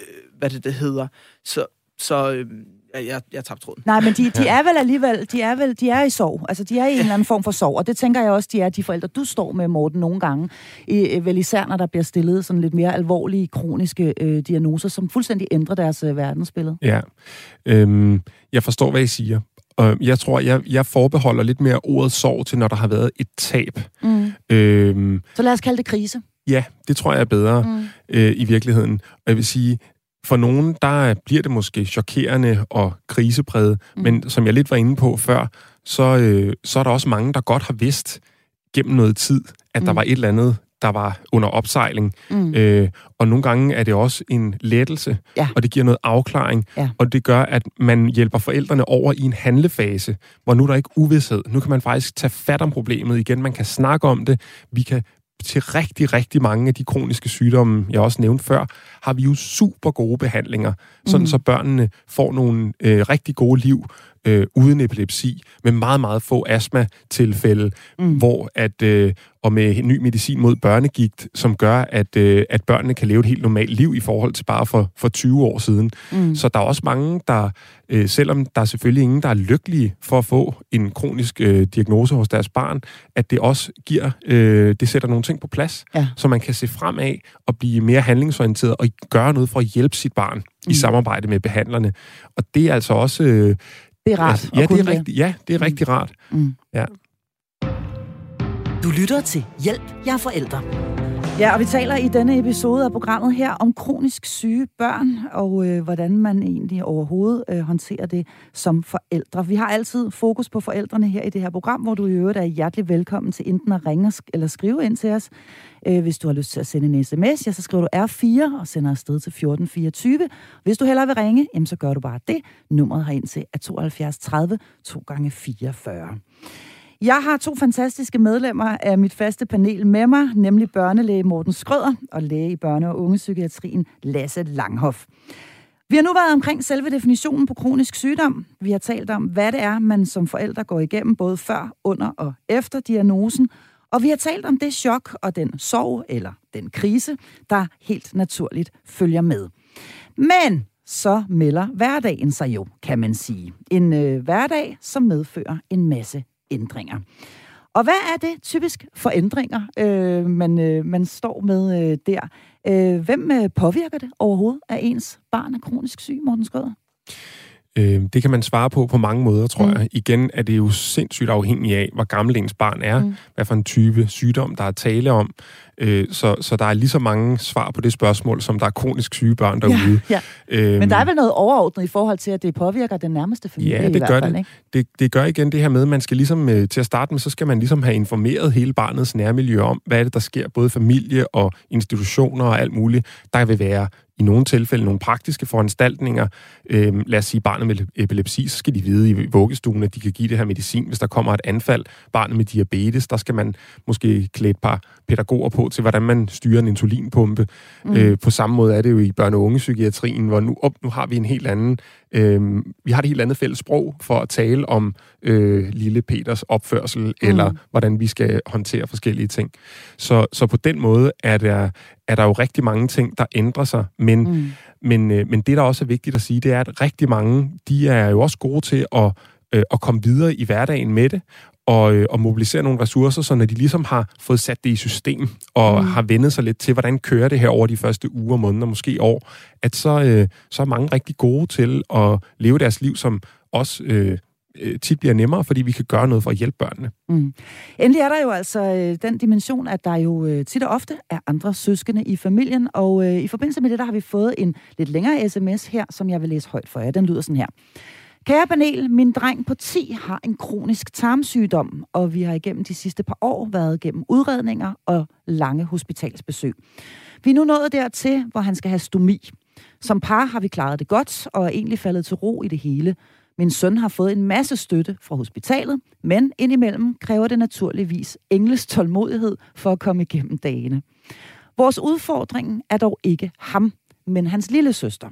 øh, hvad det, det hedder. Så, så øh, jeg, jeg tabte tråden. Nej, men de, de er vel alligevel, de er vel, de er i sorg. Altså, de er i en eller anden form for sorg, og det tænker jeg også, de er de forældre, du står med, Morten, nogle gange. I, vel især, når der bliver stillet sådan lidt mere alvorlige, kroniske øh, diagnoser, som fuldstændig ændrer deres øh, verdensbillede. Ja, øhm, jeg forstår, hvad I siger. Og jeg tror, jeg, jeg forbeholder lidt mere ordet sorg til, når der har været et tab. Mm. Øhm, Så lad os kalde det krise. Ja, det tror jeg er bedre mm. øh, i virkeligheden. Og jeg vil sige, for nogen, der bliver det måske chokerende og krisepræget, mm. men som jeg lidt var inde på før, så, øh, så er der også mange, der godt har vidst gennem noget tid, at mm. der var et eller andet, der var under opsejling. Mm. Øh, og nogle gange er det også en lettelse, ja. og det giver noget afklaring, ja. og det gør, at man hjælper forældrene over i en handlefase, hvor nu er der ikke uvidshed. Nu kan man faktisk tage fat om problemet igen, man kan snakke om det, vi kan til rigtig, rigtig mange af de kroniske sygdomme, jeg også nævnte før, har vi jo super gode behandlinger, sådan mm. så børnene får nogle øh, rigtig gode liv øh, uden epilepsi, med meget, meget få astma-tilfælde, mm. hvor at, øh, og med ny medicin mod børnegigt, som gør, at, øh, at børnene kan leve et helt normalt liv i forhold til bare for, for 20 år siden. Mm. Så der er også mange, der, øh, selvom der er selvfølgelig ingen, der er lykkelige for at få en kronisk øh, diagnose hos deres barn, at det også giver, øh, det sætter nogle ting på plads, ja. så man kan se fremad og blive mere handlingsorienteret og gøre noget for at hjælpe sit barn mm. i samarbejde med behandlerne. Og det er altså også... Øh, det er rart. Altså, ja, det er rigtig, ja, det er rigtig rart. Mm. Ja. Du lytter til Hjælp, jeg er forældre. Ja, og vi taler i denne episode af programmet her om kronisk syge børn, og øh, hvordan man egentlig overhovedet øh, håndterer det som forældre. Vi har altid fokus på forældrene her i det her program, hvor du i øvrigt er hjertelig velkommen til enten at ringe eller skrive ind til os. Øh, hvis du har lyst til at sende en sms, ja, så skriver du R4 og sender afsted til 1424. Hvis du hellere vil ringe, jamen, så gør du bare det. Nummeret har ind til er 72 30 2 gange 44. Jeg har to fantastiske medlemmer af mit faste panel med mig, nemlig børnelæge Morten Skrøder og læge i børne- og ungepsykiatrien Lasse Langhoff. Vi har nu været omkring selve definitionen på kronisk sygdom. Vi har talt om, hvad det er, man som forældre går igennem, både før, under og efter diagnosen. Og vi har talt om det chok og den sorg eller den krise, der helt naturligt følger med. Men så melder hverdagen sig jo, kan man sige. En øh, hverdag, som medfører en masse ændringer. Og hvad er det typisk for ændringer, øh, man, øh, man står med øh, der? Øh, hvem øh, påvirker det overhovedet, at ens barn er kronisk syg, Morten Skrøder? Øh, det kan man svare på på mange måder, tror mm. jeg. Igen er det jo sindssygt afhængigt af, hvor gammel ens barn er, mm. hvad for en type sygdom, der er tale om. Øh, så, så der er lige så mange svar på det spørgsmål, som der er kronisk syge børn derude. Ja, ja. Øhm, Men der er vel noget overordnet i forhold til, at det påvirker den nærmeste familie ja, det i gør hvert fald, det. ikke? det. Det gør igen det her med, at man skal ligesom, øh, til at starte med, så skal man ligesom have informeret hele barnets nærmiljø om, hvad er det, der sker, både familie og institutioner og alt muligt. Der vil være i nogle tilfælde nogle praktiske foranstaltninger. Øh, lad os sige, barnet med epilepsi, så skal de vide i vuggestuen, at de kan give det her medicin, hvis der kommer et anfald. Barnet med diabetes, der skal man måske klæde et par pædagoger på til, hvordan man styrer en insulinpumpe. Mm. Øh, på samme måde er det jo i børne- og ungepsykiatrien, hvor nu, op, nu har vi en helt anden øh, vi har et helt andet fælles sprog for at tale om øh, lille Peters opførsel, mm. eller hvordan vi skal håndtere forskellige ting. Så, så på den måde er der, er der jo rigtig mange ting, der ændrer sig, men, mm. men, øh, men det, der også er vigtigt at sige, det er, at rigtig mange, de er jo også gode til at, øh, at komme videre i hverdagen med det, og, øh, og mobilisere nogle ressourcer, så når de ligesom har fået sat det i system, og mm. har vendet sig lidt til, hvordan kører det her over de første uger, måneder, måske år, at så, øh, så er mange rigtig gode til at leve deres liv, som også øh, øh, tit bliver nemmere, fordi vi kan gøre noget for at hjælpe børnene. Mm. Endelig er der jo altså øh, den dimension, at der jo øh, tit og ofte er andre søskende i familien, og øh, i forbindelse med det, der har vi fået en lidt længere sms her, som jeg vil læse højt for jer. Den lyder sådan her. Kære panel, min dreng på 10 har en kronisk tarmsygdom, og vi har igennem de sidste par år været gennem udredninger og lange hospitalsbesøg. Vi er nu nået dertil, hvor han skal have stomi. Som par har vi klaret det godt, og er egentlig faldet til ro i det hele. Min søn har fået en masse støtte fra hospitalet, men indimellem kræver det naturligvis engles tålmodighed for at komme igennem dagene. Vores udfordring er dog ikke ham, men hans lille søster.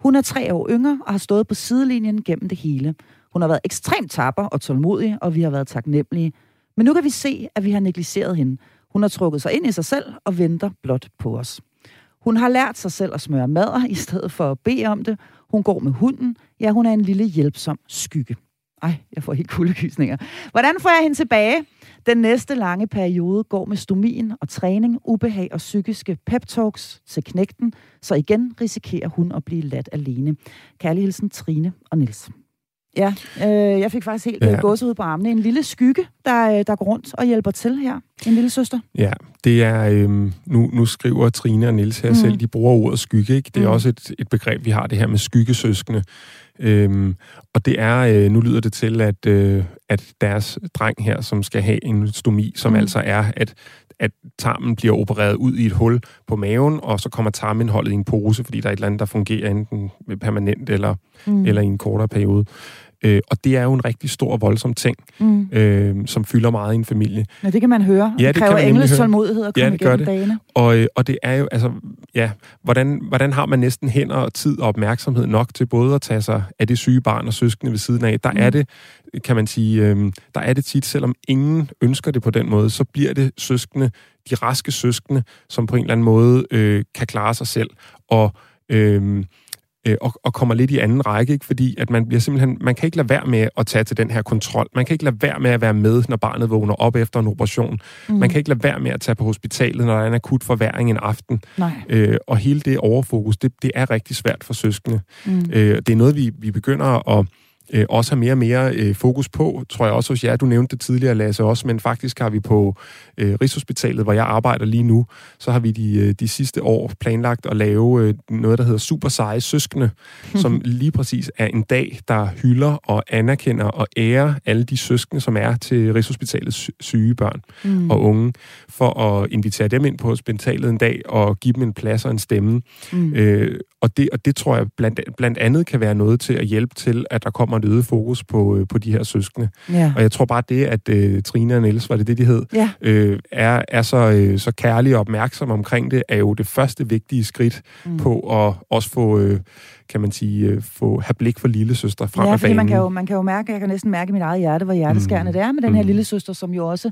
Hun er tre år yngre og har stået på sidelinjen gennem det hele. Hun har været ekstremt tapper og tålmodig, og vi har været taknemmelige. Men nu kan vi se, at vi har negligeret hende. Hun har trukket sig ind i sig selv og venter blot på os. Hun har lært sig selv at smøre mader i stedet for at bede om det. Hun går med hunden. Ja, hun er en lille hjælpsom skygge. Ej, jeg får helt kuldegysninger. Hvordan får jeg hende tilbage? Den næste lange periode går med stomien og træning, ubehag og psykiske pep-talks til knægten, så igen risikerer hun at blive ladt alene. Kærlig hilsen, Trine og Nils. Ja, øh, jeg fik faktisk helt ja. gåset ud på armene. En lille skygge, der, øh, der går rundt og hjælper til her. En lille søster. Ja, det er... Øh, nu, nu skriver Trine og Nils her mm. selv, de bruger ordet skygge. Ikke? Det er mm. også et, et begreb, vi har, det her med skyggesøskende. Øhm, og det er, øh, nu lyder det til, at, øh, at deres dreng her, som skal have en stomi, som mm. altså er, at, at tarmen bliver opereret ud i et hul på maven, og så kommer tarmindholdet i en pose, fordi der er et eller andet, der fungerer enten permanent eller, mm. eller i en kortere periode. Øh, og det er jo en rigtig stor og voldsom ting, mm. øh, som fylder meget i en familie. Ja, det kan man høre. Ja, det, det kræver engles tålmodighed at komme ja, det igennem det. dagene. Og, øh, og det er jo, altså, ja, hvordan, hvordan har man næsten hænder og tid og opmærksomhed nok til både at tage sig af det syge barn og søskende ved siden af? Der mm. er det, kan man sige, øh, der er det tit, selvom ingen ønsker det på den måde, så bliver det søskende, de raske søskende, som på en eller anden måde øh, kan klare sig selv. Og øh, øh, og, og kommer lidt i anden række, ikke? fordi at man bliver simpelthen, man kan ikke lade være med at tage til den her kontrol. Man kan ikke lade være med at være med, når barnet vågner op efter en operation. Mm. Man kan ikke lade være med at tage på hospitalet, når der er en akut forværing en aften. Nej. Øh, og hele det overfokus, det, det er rigtig svært for søskende. Mm. Øh, det er noget, vi, vi begynder at øh, også har mere og mere øh, fokus på, tror jeg også hos jer. Du nævnte det tidligere, Lasse, også, men faktisk har vi på øh, Rigshospitalet, hvor jeg arbejder lige nu, så har vi de, øh, de sidste år planlagt at lave øh, noget, der hedder Super Seje Søskende, [laughs] som lige præcis er en dag, der hylder og anerkender og ærer alle de søskende, som er til Rigshospitalets syge børn mm. og unge, for at invitere dem ind på hospitalet en dag og give dem en plads og en stemme. Mm. Øh, og, det, og det tror jeg blandt, blandt andet kan være noget til at hjælpe til, at der kommer et øget fokus på, øh, på de her søskende. Ja. Og jeg tror bare det, at øh, Trine og Niels, var det det, de hed, ja. øh, er, er så, øh, så kærlige og opmærksomme omkring det, er jo det første vigtige skridt mm. på at også få... Øh, kan man sige, øh, få, have blik for lille søster frem ja, af banen. man kan, jo, man kan jo mærke, jeg kan næsten mærke i mit eget hjerte, hvor hjerteskærende mm. det er med den her mm. lille søster, som jo også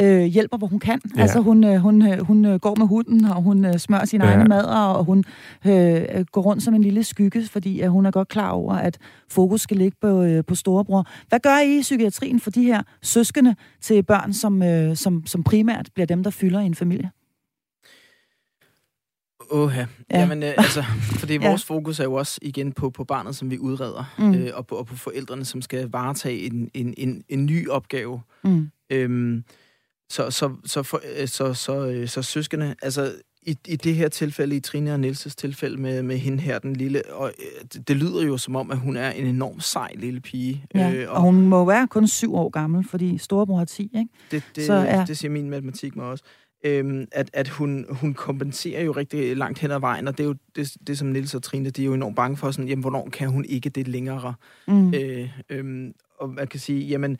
øh, hjælper, hvor hun kan. Ja. Altså hun, øh, hun, øh, hun går med hunden, og hun øh, smører sin ja. egne mad, og hun øh, går rundt som en lille skygge, fordi øh, hun er godt klar over, at fokus skal ligge på, øh, på storebror. Hvad gør I i psykiatrien for de her søskende til børn, som, øh, som, som primært bliver dem, der fylder i en familie? Åh, ja. Jamen, øh, altså, [laughs] fordi ja. vores fokus er jo også igen på, på barnet, som vi udreder, mm. øh, og, på, og på forældrene, som skal varetage en, en, en, en ny opgave. Mm. Øhm, så, så, så, for, øh, så, så, øh, så søskende, altså i, i det her tilfælde, i Trine og Nielses tilfælde med, med hende her, den lille, og øh, det, det lyder jo som om, at hun er en enorm sej lille pige. Ja, øh, og, og hun må være kun syv år gammel, fordi storebror har ti, ikke? Det, det, så, ja. det siger min matematik mig også. Øhm, at, at hun, hun kompenserer jo rigtig langt hen ad vejen, og det er jo det, det som Nils og Trine, de er jo enormt bange for, sådan, jamen, hvornår kan hun ikke det længere? Mm. Øh, øhm, og man kan sige, jamen,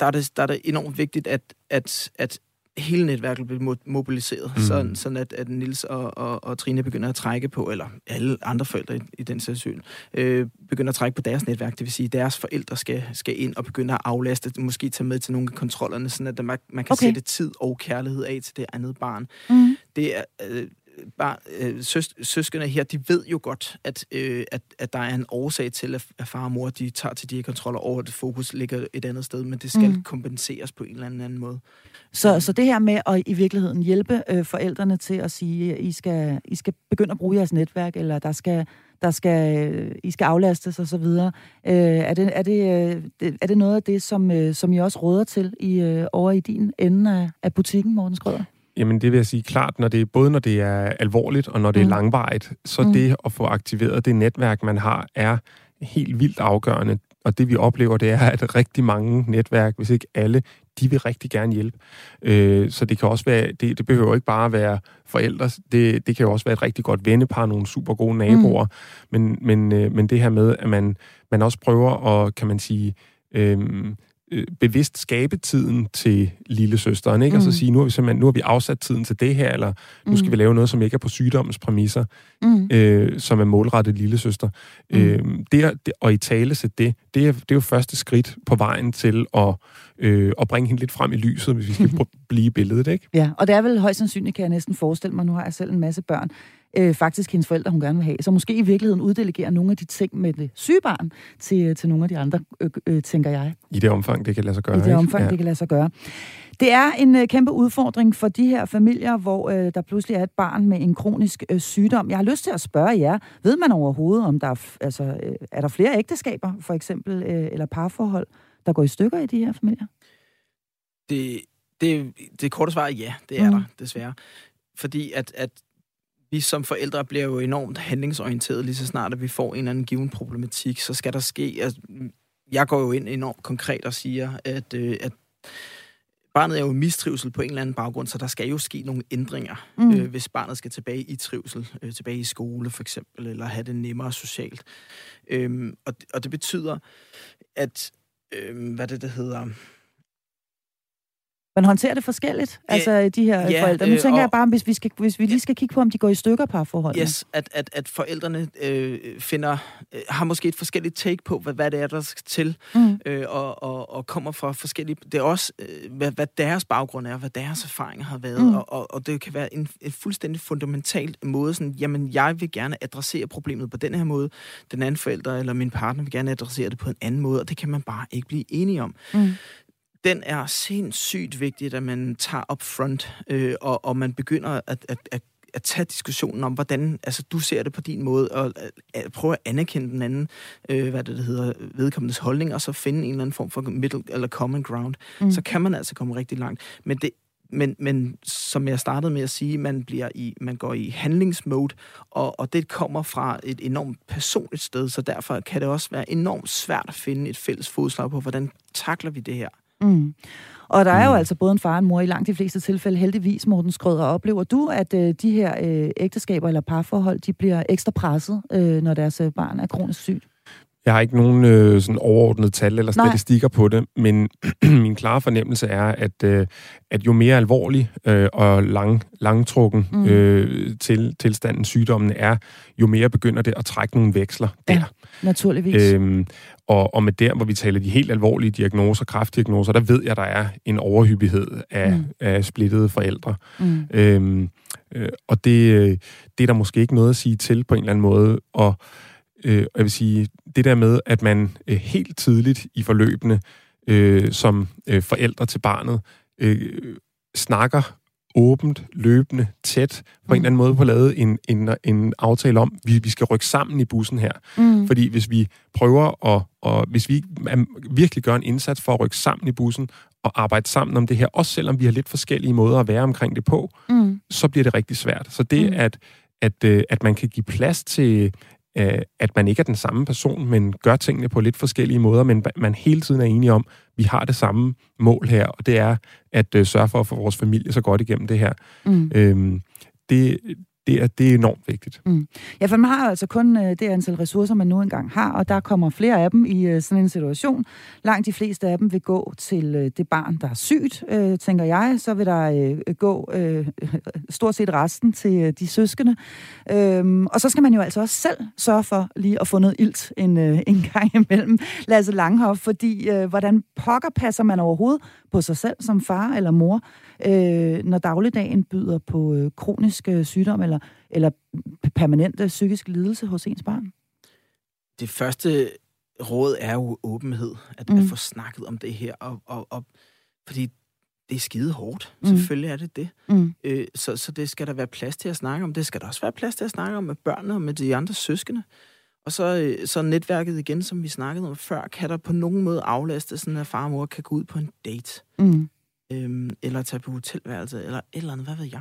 der er det, der er det enormt vigtigt, at, at, at hele netværket bliver mobiliseret, mm. sådan, sådan at, at Nils og, og, og Trine begynder at trække på, eller alle andre forældre i, i den situation, øh, begynder at trække på deres netværk, det vil sige, at deres forældre skal, skal ind og begynde at aflaste, måske tage med til nogle af kontrollerne, sådan at man, man kan okay. sætte tid og kærlighed af til det andet barn. Mm. Det er, øh, bare, øh, søs, søskende her, de ved jo godt, at, øh, at, at der er en årsag til, at, at far og mor de tager til de her kontroller over, at fokus ligger et andet sted, men det skal mm. kompenseres på en eller anden, anden måde. Så, så det her med at i virkeligheden hjælpe øh, forældrene til at sige, at I skal, I skal begynde at bruge jeres netværk, eller der skal, der skal, øh, I skal aflastes osv., øh, er, det, er, det, øh, er det noget af det, som, øh, som I også råder til i, øh, over i din ende af, af butikken, Morten Skrøder? Jamen det vil jeg sige klart, når det er, både når det er alvorligt og når det mm. er langvarigt, så mm. det at få aktiveret det netværk, man har, er helt vildt afgørende. Og det vi oplever, det er, at rigtig mange netværk, hvis ikke alle, de vil rigtig gerne hjælpe. Øh, så det kan også være, det, det behøver ikke bare være forældre, det, det kan jo også være et rigtig godt vennepar, nogle super gode naboer, mm. men, men, øh, men det her med, at man, man også prøver at, kan man sige, øh, øh, bevidst skabe tiden til lille søsteren, ikke? Mm. Og så sige, nu har vi simpelthen, nu har vi afsat tiden til det her, eller nu skal mm. vi lave noget, som ikke er på sygdommens præmisser, mm. øh, som er målrettet lille søster. Mm. Øh, det, er, det, og i tale til det, det er, det er jo første skridt på vejen til at, øh, at bringe hende lidt frem i lyset, hvis vi skal [laughs] blive billedet, ikke? Ja, og det er vel højst sandsynligt, kan jeg næsten forestille mig, nu har jeg selv en masse børn, øh, faktisk hendes forældre, hun gerne vil have. Så måske i virkeligheden uddelegere nogle af de ting med det syge barn til, til nogle af de andre, øh, øh, tænker jeg. I det omfang, det kan lade sig gøre. I det omfang, ja. det kan lade sig gøre. Det er en øh, kæmpe udfordring for de her familier, hvor øh, der pludselig er et barn med en kronisk øh, sygdom. Jeg har lyst til at spørge jer, ved man overhovedet, om der er, altså, øh, er der flere ægteskaber, for eksempel, øh, eller parforhold, der går i stykker i de her familier? Det, det, det korte svar er ja, det er mm. der, desværre. Fordi at, at vi som forældre bliver jo enormt handlingsorienteret, lige så snart at vi får en eller anden given problematik, så skal der ske... Altså, jeg går jo ind enormt konkret og siger, at, øh, at barnet er jo mistrivsel på en eller anden baggrund, så der skal jo ske nogle ændringer, mm. øh, hvis barnet skal tilbage i trivsel, øh, tilbage i skole for eksempel, eller have det nemmere socialt. Øhm, og, og det betyder, at, øh, hvad det, det hedder man håndterer det forskelligt, Æ, altså de her ja, forældre. Nu øh, tænker og, jeg bare, hvis vi, skal, hvis vi lige skal kigge på, om de går i stykker parforholdene. Yes, at, at, at forældrene øh, finder, øh, har måske et forskelligt take på, hvad, hvad det er, der skal til, mm. øh, og, og, og kommer fra forskellige... Det er også, øh, hvad, hvad deres baggrund er, hvad deres erfaringer har været, mm. og, og, og det kan være en, en fuldstændig fundamental måde, sådan, jamen, jeg vil gerne adressere problemet på den her måde, den anden forælder eller min partner vil gerne adressere det på en anden måde, og det kan man bare ikke blive enige om. Mm den er sindssygt vigtigt, at man tager up front, øh, og, og man begynder at, at, at at tage diskussionen om, hvordan altså, du ser det på din måde, og at, at prøve at anerkende den anden, øh, hvad det, det hedder, vedkommendes holdning, og så finde en eller anden form for middle eller common ground. Mm. Så kan man altså komme rigtig langt. Men det men, men som jeg startede med at sige, man bliver i, man går i handlingsmode, og, og det kommer fra et enormt personligt sted, så derfor kan det også være enormt svært at finde et fælles fodslag på, hvordan takler vi det her. Mm. Og der er jo mm. altså både en far og en mor i langt de fleste tilfælde, heldigvis, Morten Skrøder. Oplever du, at øh, de her øh, ægteskaber eller parforhold, de bliver ekstra presset, øh, når deres øh, barn er kronisk sygt? Jeg har ikke nogen øh, sådan overordnet tal eller statistikker Nej. på det, men [clears throat] min klare fornemmelse er, at, øh, at jo mere alvorlig øh, og lang, langtrukken mm. øh, til, tilstanden sygdommen er, jo mere begynder det at trække nogle veksler der. Ja, naturligvis. Øhm, og, og med der, hvor vi taler de helt alvorlige diagnoser, kraftdiagnoser, der ved jeg, der er en overhyppighed af, mm. af splittede forældre. Mm. Øhm, øh, og det, øh, det er der måske ikke noget at sige til på en eller anden måde. Og øh, jeg vil sige, det der med, at man øh, helt tidligt i forløbene øh, som øh, forældre til barnet øh, snakker åbent, løbende, tæt, på mm. en eller anden måde på lavet en, en, en aftale om, vi, vi skal rykke sammen i bussen her. Mm. Fordi hvis vi prøver at, og hvis vi virkelig gør en indsats for at rykke sammen i bussen og arbejde sammen om det her, også selvom vi har lidt forskellige måder at være omkring det på, mm. så bliver det rigtig svært. Så det, mm. at, at, øh, at man kan give plads til, øh, at man ikke er den samme person, men gør tingene på lidt forskellige måder, men man hele tiden er enige om, vi har det samme mål her, og det er at øh, sørge for at få vores familie så godt igennem det her. Mm. Øhm, det, det er, det er enormt vigtigt. Mm. Ja, for man har altså kun øh, det antal ressourcer, man nu engang har, og der kommer flere af dem i øh, sådan en situation. Langt de fleste af dem vil gå til øh, det barn, der er sygt, øh, tænker jeg. Så vil der øh, gå øh, [laughs] stort set resten til øh, de søskende. Øhm, og så skal man jo altså også selv sørge for lige at få noget ilt en, øh, [laughs] en gang imellem. Lasse Langhoff, fordi øh, hvordan pokker passer man overhovedet på sig selv som far eller mor, øh, når dagligdagen byder på øh, kronisk sygdom eller, eller permanente psykisk lidelse hos ens barn? Det første råd er jo åbenhed, at, mm. at få snakket om det her, og, og, og fordi det er skide hårdt. Mm. Selvfølgelig er det det. Mm. Øh, så, så det skal der være plads til at snakke om. Det skal der også være plads til at snakke om med børnene og med de andre søskende. Og så, øh, så netværket igen, som vi snakkede om før, kan der på nogen måde aflaste, sådan at far og mor kan gå ud på en date. Mm. Øhm, eller tage på hotelværelse, eller et eller andet, hvad ved jeg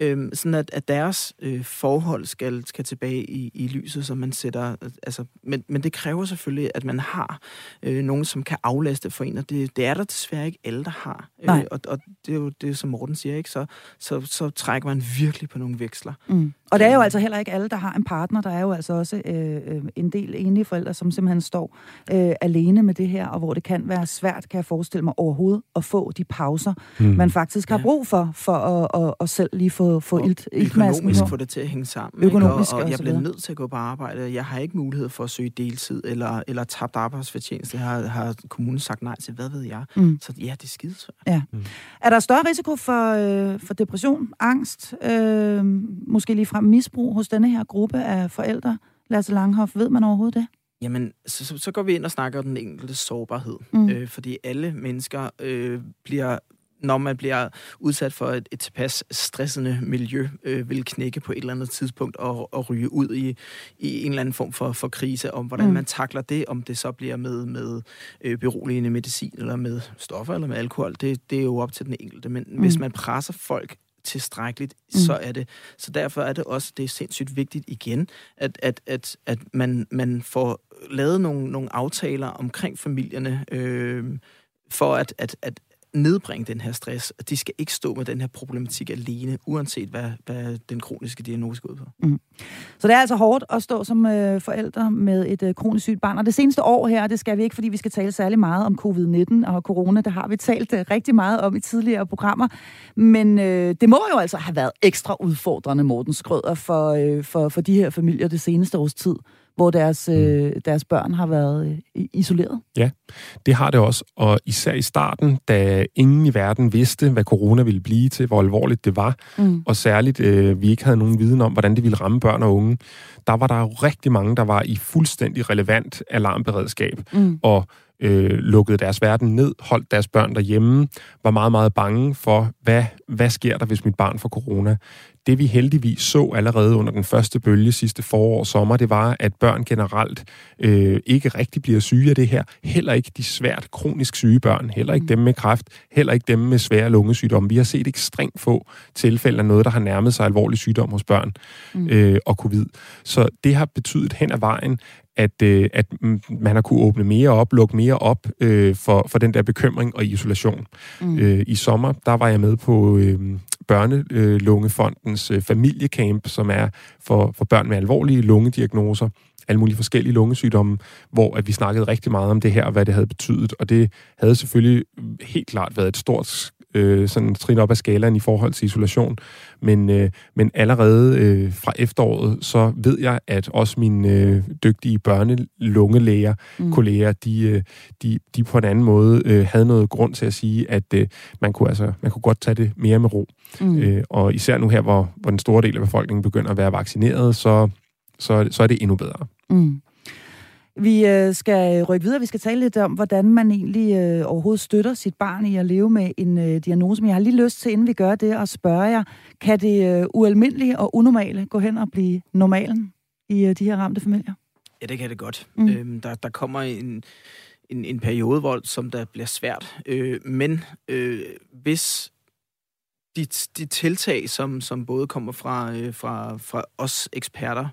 øh, sådan at, at deres øh, forhold skal, skal tilbage i, i lyset, så man sætter, altså, men, men det kræver selvfølgelig, at man har øh, nogen, som kan aflaste for en, og det, det er der desværre ikke alle, der har. Øh, og, og det er jo det, som Morten siger, ikke? Så, så, så trækker man virkelig på nogle veksler. Mm. Og det er jo altså heller ikke alle, der har en partner. Der er jo altså også øh, øh, en del enlige forældre, som simpelthen står øh, alene med det her, og hvor det kan være svært, kan jeg forestille mig, overhovedet at få de pauser, mm. man faktisk har brug for, for at, at, at selv lige få, få ilt, Økonomisk få det til at hænge sammen. Økonomisk og, og jeg bliver nødt til at gå på arbejde. Jeg har ikke mulighed for at søge deltid, eller, eller tabt arbejdsfortjeneste. Det har, har kommunen sagt nej til, hvad ved jeg. Mm. Så ja, det er skidesvært. Ja. Mm. Er der større risiko for, øh, for depression, angst, øh, måske lige frem misbrug hos denne her gruppe af forældre? Lasse Langhoff, ved man overhovedet det? Jamen, så, så, så går vi ind og snakker om den enkelte sårbarhed. Mm. Øh, fordi alle mennesker øh, bliver når man bliver udsat for et, et tilpas stressende miljø, øh, vil knække på et eller andet tidspunkt og, og ryge ud i, i en eller anden form for, for krise, om hvordan mm. man takler det, om det så bliver med, med øh, beroligende medicin, eller med stoffer, eller med alkohol, det, det er jo op til den enkelte. Men mm. hvis man presser folk tilstrækkeligt, mm. så er det. Så derfor er det også, det er sindssygt vigtigt igen, at, at, at, at man, man får lavet nogle, nogle aftaler omkring familierne, øh, for at, at, at, nedbringe den her stress. De skal ikke stå med den her problematik alene, uanset hvad, hvad den kroniske diagnose går ud på. Mm. Så det er altså hårdt at stå som øh, forældre med et øh, kronisk sygt barn. Og det seneste år her, det skal vi ikke, fordi vi skal tale særlig meget om covid-19 og corona. Det har vi talt øh, rigtig meget om i tidligere programmer. Men øh, det må jo altså have været ekstra udfordrende, Morten Skrøder, for, øh, for, for de her familier det seneste års tid hvor deres, mm. øh, deres børn har været øh, isoleret. Ja, det har det også. Og især i starten, da ingen i verden vidste, hvad corona ville blive til, hvor alvorligt det var, mm. og særligt øh, vi ikke havde nogen viden om, hvordan det ville ramme børn og unge, der var der rigtig mange, der var i fuldstændig relevant alarmberedskab. Mm. Og øh, lukkede deres verden ned, holdt deres børn derhjemme, var meget, meget bange for, hvad, hvad sker der, hvis mit barn får corona det vi heldigvis så allerede under den første bølge sidste forår og sommer, det var, at børn generelt øh, ikke rigtig bliver syge af det her. Heller ikke de svært kronisk syge børn, heller ikke mm. dem med kræft, heller ikke dem med svære lungesygdomme. Vi har set ekstremt få tilfælde af noget, der har nærmet sig alvorlig sygdom hos børn mm. øh, og covid. Så det har betydet hen ad vejen, at, øh, at man har kunne åbne mere op, lukke mere op øh, for, for den der bekymring og isolation. Mm. Øh, I sommer, der var jeg med på øh, Børnelungefondens øh, familiecamp, som er for, for børn med alvorlige lungediagnoser, alle mulige forskellige lungesygdomme, hvor at vi snakkede rigtig meget om det her, og hvad det havde betydet. Og det havde selvfølgelig helt klart været et stort øh, sådan trin op ad skalaen i forhold til isolation. Men, øh, men allerede øh, fra efteråret, så ved jeg, at også mine øh, dygtige børnelungelæger, mm. kolleger, de, øh, de, de på en anden måde øh, havde noget grund til at sige, at øh, man, kunne altså, man kunne godt tage det mere med ro. Mm. Øh, og især nu her, hvor, hvor den store del af befolkningen begynder at være vaccineret, så, så, så er det endnu bedre. Mm. Vi øh, skal rykke videre. Vi skal tale lidt om, hvordan man egentlig øh, overhovedet støtter sit barn i at leve med en øh, diagnose. Men jeg har lige lyst til, inden vi gør det, at spørge jer, kan det ualmindelige og unormale gå hen og blive normalen i de her ramte familier? Ja, det kan det godt. Mm. Øhm, der, der kommer en, en, en periode, hvor som der bliver svært. Øh, men øh, hvis de, de tiltag, som, som både kommer fra, øh, fra, fra os eksperter,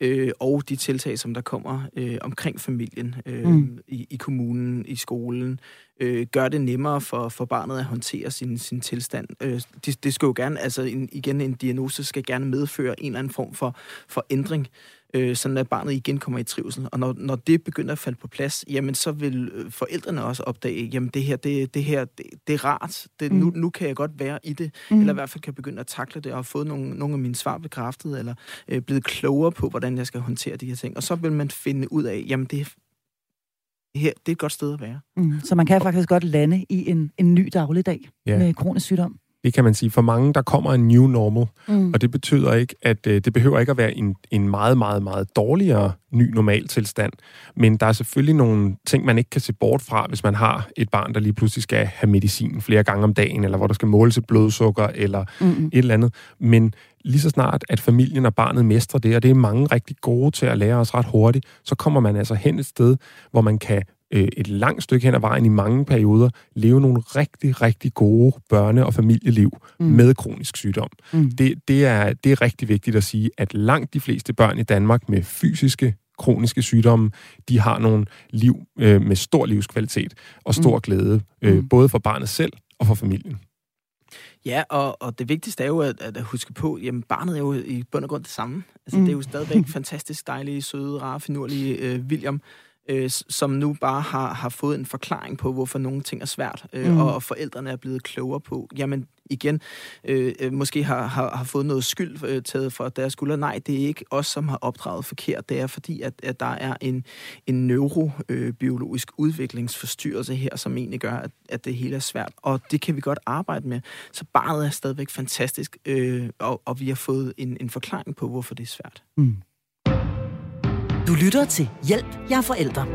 øh, og de tiltag, som der kommer øh, omkring familien øh, mm. i, i kommunen, i skolen, øh, gør det nemmere for, for barnet at håndtere sin, sin tilstand. Øh, det, det skal jo gerne, altså en, igen, en diagnose skal gerne medføre en eller anden form for, for ændring øh, sådan at barnet igen kommer i trivsel. Og når, når det begynder at falde på plads, jamen så vil øh, forældrene også opdage, jamen det her, det, det her, det, det er rart. Det, mm. nu, nu kan jeg godt være i det, mm. eller i hvert fald kan jeg begynde at takle det, og have fået nogle, nogle af mine svar bekræftet, eller øh, blevet klogere på, hvordan jeg skal håndtere de her ting. Og så vil man finde ud af, jamen det, her, det er et godt sted at være. Mm. Så man kan faktisk godt lande i en, en ny dagligdag ja. med kronisk sygdom. Det kan man sige. For mange, der kommer en new normal, mm. og det betyder ikke, at øh, det behøver ikke at være en, en meget, meget, meget dårligere ny normaltilstand. Men der er selvfølgelig nogle ting, man ikke kan se bort fra, hvis man har et barn, der lige pludselig skal have medicin flere gange om dagen, eller hvor der skal måles et blodsukker, eller mm. et eller andet. Men lige så snart, at familien og barnet mestrer det, og det er mange rigtig gode til at lære os ret hurtigt, så kommer man altså hen et sted, hvor man kan øh, et langt stykke hen ad vejen i mange perioder leve nogle rigtig, rigtig gode børne- og familieliv mm. med kronisk sygdom. Mm. Det, det, er, det er rigtig vigtigt at sige, at langt de fleste børn i Danmark med fysiske kroniske sygdomme, de har nogle liv øh, med stor livskvalitet og stor mm. glæde, øh, mm. både for barnet selv og for familien. Ja, og, og det vigtigste er jo at, at huske på, at barnet er jo i bund og grund det samme. Altså, mm. Det er jo stadigvæk fantastisk dejlige, søde, rare, finurlige øh, William, øh, som nu bare har, har fået en forklaring på, hvorfor nogle ting er svært, øh, mm. og forældrene er blevet klogere på, jamen igen, øh, øh, måske har, har, har fået noget skyld øh, taget fra deres skulder. Nej, det er ikke os, som har opdraget forkert. Det er fordi, at, at der er en, en neurobiologisk udviklingsforstyrrelse her, som egentlig gør, at, at det hele er svært. Og det kan vi godt arbejde med. Så barnet er stadigvæk fantastisk, øh, og, og vi har fået en, en forklaring på, hvorfor det er svært. Mm. Du lytter til Hjælp, jeg er forældre.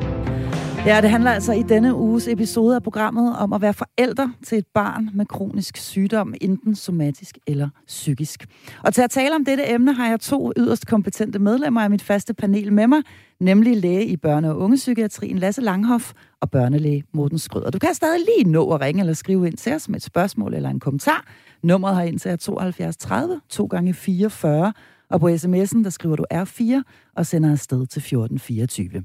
Ja, det handler altså i denne uges episode af programmet om at være forældre til et barn med kronisk sygdom, enten somatisk eller psykisk. Og til at tale om dette emne har jeg to yderst kompetente medlemmer af mit faste panel med mig, nemlig læge i børne- og ungepsykiatrien Lasse Langhoff og børnelæge Morten Skrøder. Du kan stadig lige nå at ringe eller skrive ind til os med et spørgsmål eller en kommentar. Nummeret har ind til er 72 30 2 gange 44 og på sms'en, der skriver du R4 og sender afsted til 1424.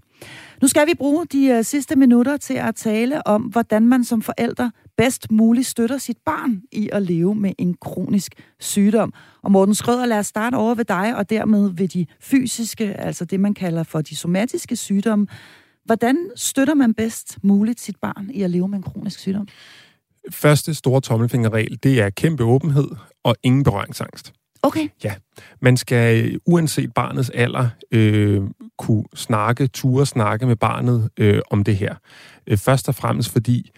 Nu skal vi bruge de uh, sidste minutter til at tale om, hvordan man som forælder bedst muligt støtter sit barn i at leve med en kronisk sygdom. Og Morten Skrøder, lad os starte over ved dig, og dermed ved de fysiske, altså det man kalder for de somatiske sygdomme. Hvordan støtter man bedst muligt sit barn i at leve med en kronisk sygdom? Første store tommelfingerregel, det er kæmpe åbenhed og ingen berøringsangst. Okay. Ja. Man skal øh, uanset barnets alder øh, kunne snakke, ture snakke med barnet øh, om det her. Øh, først og fremmest fordi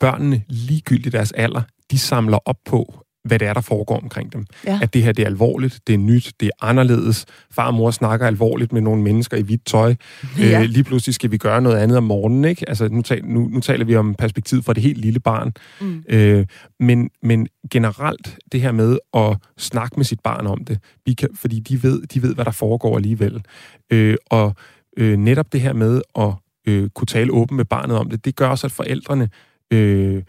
børnene, ligegyldigt deres alder, de samler op på, hvad det er, der foregår omkring dem. Ja. At det her det er alvorligt, det er nyt, det er anderledes. Far og mor snakker alvorligt med nogle mennesker i hvidt tøj. Ja. Øh, lige pludselig skal vi gøre noget andet om morgenen. Ikke? Altså, nu, tal, nu, nu taler vi om perspektivet for det helt lille barn. Mm. Øh, men, men generelt det her med at snakke med sit barn om det, vi kan, fordi de ved, de ved, hvad der foregår alligevel. Øh, og øh, netop det her med at øh, kunne tale åbent med barnet om det, det gør også, at forældrene... Øh,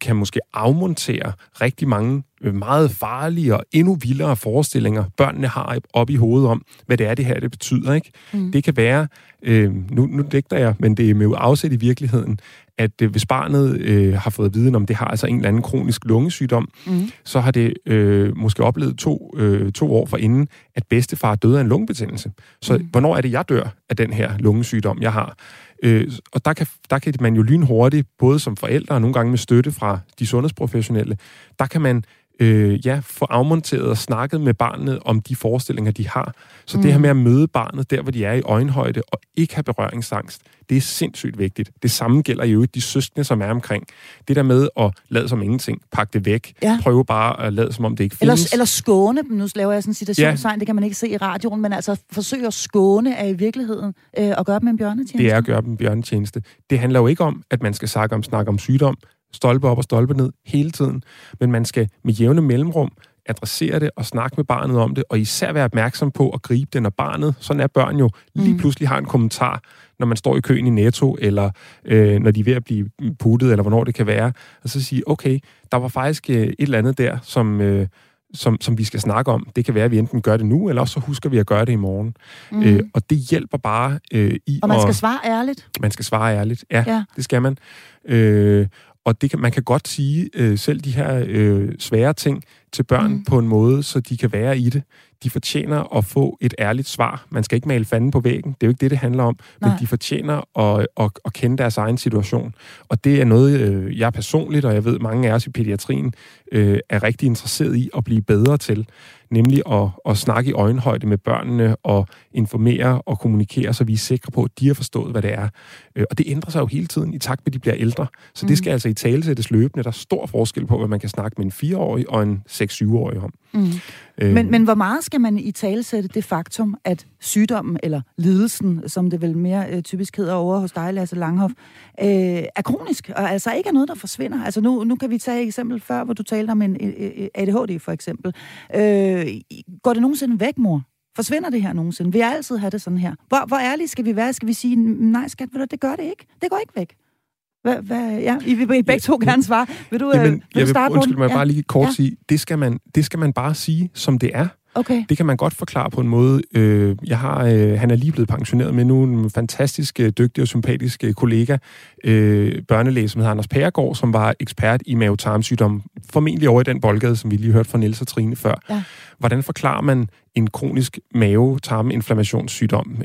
kan måske afmontere rigtig mange øh, meget farlige og endnu vildere forestillinger, børnene har op i hovedet om, hvad det er, det her det betyder. Ikke? Mm. Det kan være, øh, nu, nu dækker jeg, men det er med afsæt i virkeligheden, at øh, hvis barnet øh, har fået viden om, det har altså en eller anden kronisk lungesygdom, mm. så har det øh, måske oplevet to, øh, to år for inden, at bedstefar døde af en lungebetændelse. Så mm. hvornår er det, jeg dør af den her lungesygdom, jeg har? Øh, og der kan, der kan man jo lynhurtigt, både som forældre og nogle gange med støtte fra de sundhedsprofessionelle, der kan man øh, ja, få afmonteret og snakket med barnet om de forestillinger, de har. Så mm. det her med at møde barnet der, hvor de er i øjenhøjde, og ikke have berøringsangst, det er sindssygt vigtigt. Det samme gælder jo de søskende, som er omkring. Det der med at lade som ingenting, pakke det væk, ja. prøve bare at lade som om det ikke findes. Eller, eller skåne dem, nu laver jeg sådan en citationstegn, ja. det kan man ikke se i radioen, men altså forsøge at skåne er i virkeligheden øh, at gøre dem en bjørnetjeneste. Det er at gøre dem en bjørnetjeneste. Det handler jo ikke om, at man skal snakke om, snakke om sygdom, stolpe op og stolpe ned hele tiden, men man skal med jævne mellemrum adressere det og snakke med barnet om det, og især være opmærksom på at gribe det, når barnet, sådan er børn jo, lige mm. pludselig har en kommentar, når man står i køen i Netto, eller øh, når de er ved at blive puttet, eller hvornår det kan være, og så sige, okay, der var faktisk øh, et eller andet der, som... Øh, som, som vi skal snakke om. Det kan være, at vi enten gør det nu, eller også så husker vi at gøre det i morgen. Mm. Øh, og det hjælper bare øh, i... Og man skal at, svare ærligt. Man skal svare ærligt, ja, ja. det skal man. Øh, og det kan, man kan godt sige øh, selv de her øh, svære ting til børn mm. på en måde, så de kan være i det. De fortjener at få et ærligt svar. Man skal ikke male fanden på væggen. Det er jo ikke det, det handler om. Nej. Men de fortjener at, at, at kende deres egen situation. Og det er noget, øh, jeg personligt, og jeg ved mange af os i pædiatrien, øh, er rigtig interesseret i at blive bedre til nemlig at, at snakke i øjenhøjde med børnene og informere og kommunikere, så vi er sikre på, at de har forstået, hvad det er. Øh, og det ændrer sig jo hele tiden i takt med, at de bliver ældre. Så mm. det skal altså i tale sættes løbende. Der er stor forskel på, hvad man kan snakke med en 4-årig og en 6-7-årig om. Mm. Øh, men, men hvor meget skal man i tale sætte det faktum, at sygdommen eller lidelsen, som det vel mere øh, typisk hedder over hos dig, Lasse Langhoff, øh, er kronisk, og altså ikke er noget, der forsvinder. Altså nu, nu kan vi tage et eksempel før, hvor du talte om en ADHD for eksempel. Øh, går det nogensinde væk, mor? Forsvinder det her nogensinde? Vil jeg altid have det sådan her? Hvor, hvor ærlige skal vi være? Skal vi sige, nej skat, det gør det ikke. Det går ikke væk. Hvad, hvad, ja, I vil begge to gerne svare. Vil du, Jamen, øh, vil jeg du starte vil, undskyld mig ja. bare lige kort ja. sige, det skal, man, det skal man bare sige, som det er. Okay. Det kan man godt forklare på en måde. Øh, jeg har, øh, han er lige blevet pensioneret med nu en fantastisk øh, dygtig og sympatisk kollega, børnelæge, som hedder Anders Pæregård, som var ekspert i mavetarmsygdom, formentlig over i den boldgade, som vi lige hørte fra Niels og Trine før. Ja. Hvordan forklarer man en kronisk mave-tarminflammationssygdom,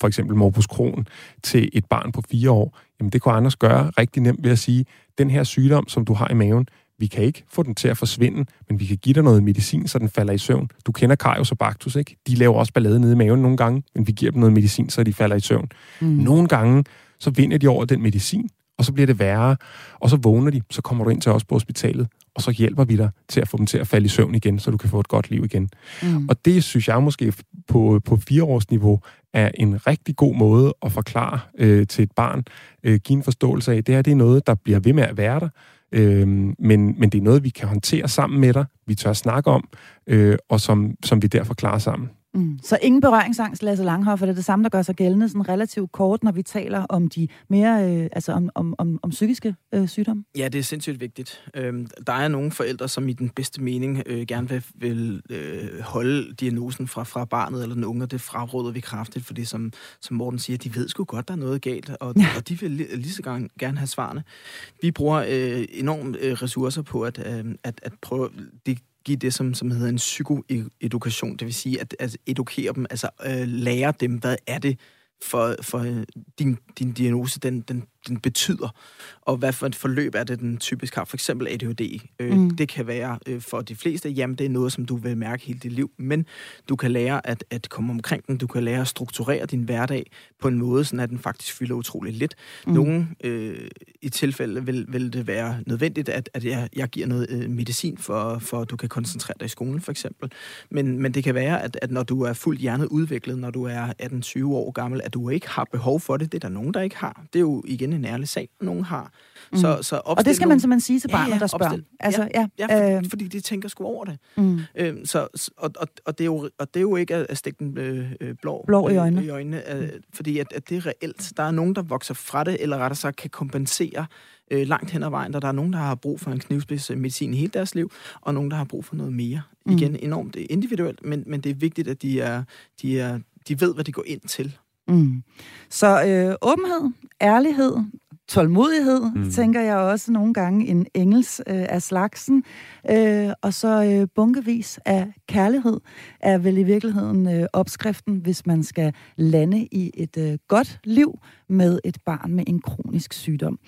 for eksempel morbus Crohn, til et barn på fire år? Jamen det kunne Anders gøre rigtig nemt ved at sige, den her sygdom, som du har i maven, vi kan ikke få den til at forsvinde, men vi kan give dig noget medicin, så den falder i søvn. Du kender Karius og Bactus, ikke? De laver også ballade nede i maven nogle gange, men vi giver dem noget medicin, så de falder i søvn. Mm. Nogle gange, så vinder de over den medicin, og så bliver det værre, og så vågner de, så kommer du ind til os på hospitalet, og så hjælper vi dig til at få dem til at falde i søvn igen, så du kan få et godt liv igen. Mm. Og det synes jeg måske på, på fireårsniveau er en rigtig god måde at forklare øh, til et barn, øh, give en forståelse af, det her det er noget, der bliver ved med at være der, øh, men, men det er noget, vi kan håndtere sammen med dig, vi tør snakke om, øh, og som, som vi derfor klarer sammen. Mm. Så ingen berøringsangst, Lasse Langhoff, er det det samme, der gør sig gældende sådan relativt kort, når vi taler om de mere, øh, altså om, om, om, om psykiske øh, sygdomme? Ja, det er sindssygt vigtigt. Øhm, der er nogle forældre, som i den bedste mening øh, gerne vil, vil øh, holde diagnosen fra, fra barnet eller den unge, og det fraråder vi kraftigt, fordi som, som Morten siger, de ved sgu godt, der er noget galt, og, ja. og de vil lige, lige så gerne, gerne have svarene. Vi bruger øh, enormt øh, ressourcer på at, øh, at, at prøve... Det, give det, som, som hedder en psykoedukation, det vil sige at, at edukere dem, altså øh, lære dem, hvad er det for, for øh, din, din diagnose, den, den den betyder, og hvad for et forløb er det, den typisk har. For eksempel ADHD. Øh, mm. Det kan være øh, for de fleste, jamen det er noget, som du vil mærke hele dit liv, men du kan lære at, at komme omkring den, du kan lære at strukturere din hverdag på en måde, sådan at den faktisk fylder utrolig lidt. Mm. Nogle øh, i tilfælde vil, vil det være nødvendigt, at, at jeg, jeg giver noget øh, medicin, for, for at du kan koncentrere dig i skolen, for eksempel. Men, men det kan være, at, at når du er fuldt hjernet udviklet, når du er 18-20 år gammel, at du ikke har behov for det. Det er der nogen, der ikke har. Det er jo igen en ærlig sag, nogen har. Mm. Så, så og det skal man simpelthen sige til barnet, ja, ja, der spørger. Opstil. Altså, ja, ja, ja fordi, øh. fordi de tænker sgu over det. Mm. Øhm, så, og, og, og, det er jo, og det er jo ikke at stikke den øh, øh, blå, blå i øjnene, øh, i øjnene øh, fordi at, at det er reelt. Der er nogen, der vokser fra det, eller rettere sagt kan kompensere øh, langt hen ad vejen, der, der er nogen, der har brug for en knivspids medicin i hele deres liv, og nogen, der har brug for noget mere. Mm. Igen, enormt individuelt, men, men det er vigtigt, at de, er, de, er, de ved, hvad de går ind til. Mm. Så øh, åbenhed, ærlighed, tålmodighed, mm. tænker jeg også nogle gange, en engels øh, af slagsen. Øh, og så øh, bunkevis af kærlighed er vel i virkeligheden øh, opskriften, hvis man skal lande i et øh, godt liv med et barn med en kronisk sygdom.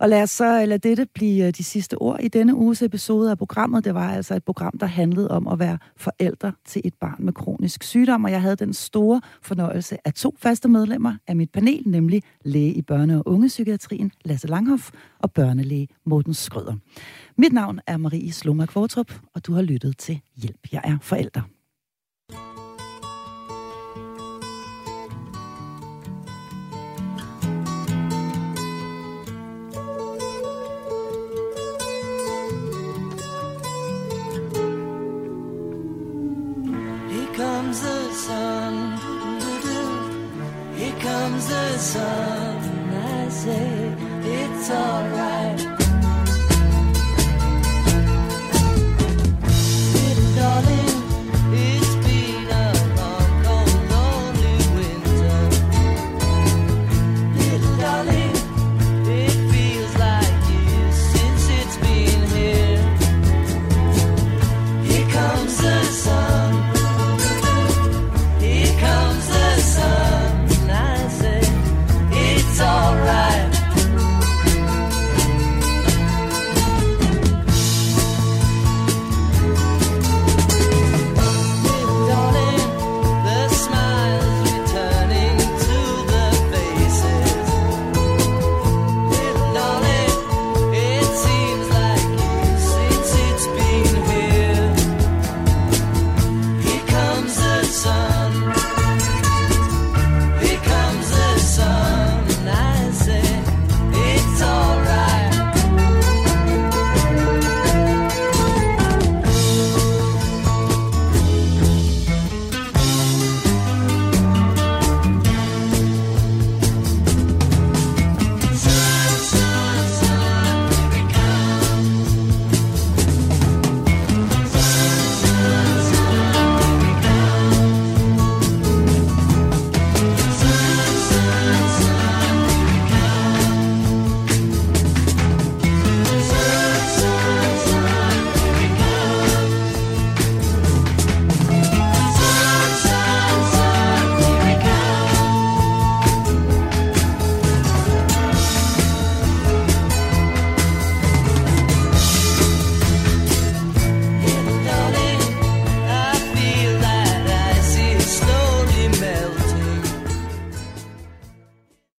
Og lad os så lade dette blive øh, de sidste ord i denne uges episode af programmet. Det var altså et program, der handlede om at være forældre til et barn med kronisk sygdom, og jeg havde den store fornøjelse af to faste medlemmer af mit panel, nemlig læge i børne- og ungepsykiatrien Lasse Langhoff og børnelæge Morten Skrøder. Mit navn er Marie Slomak Fortrup, og du har lyttet til Hjælp, jeg er forælder.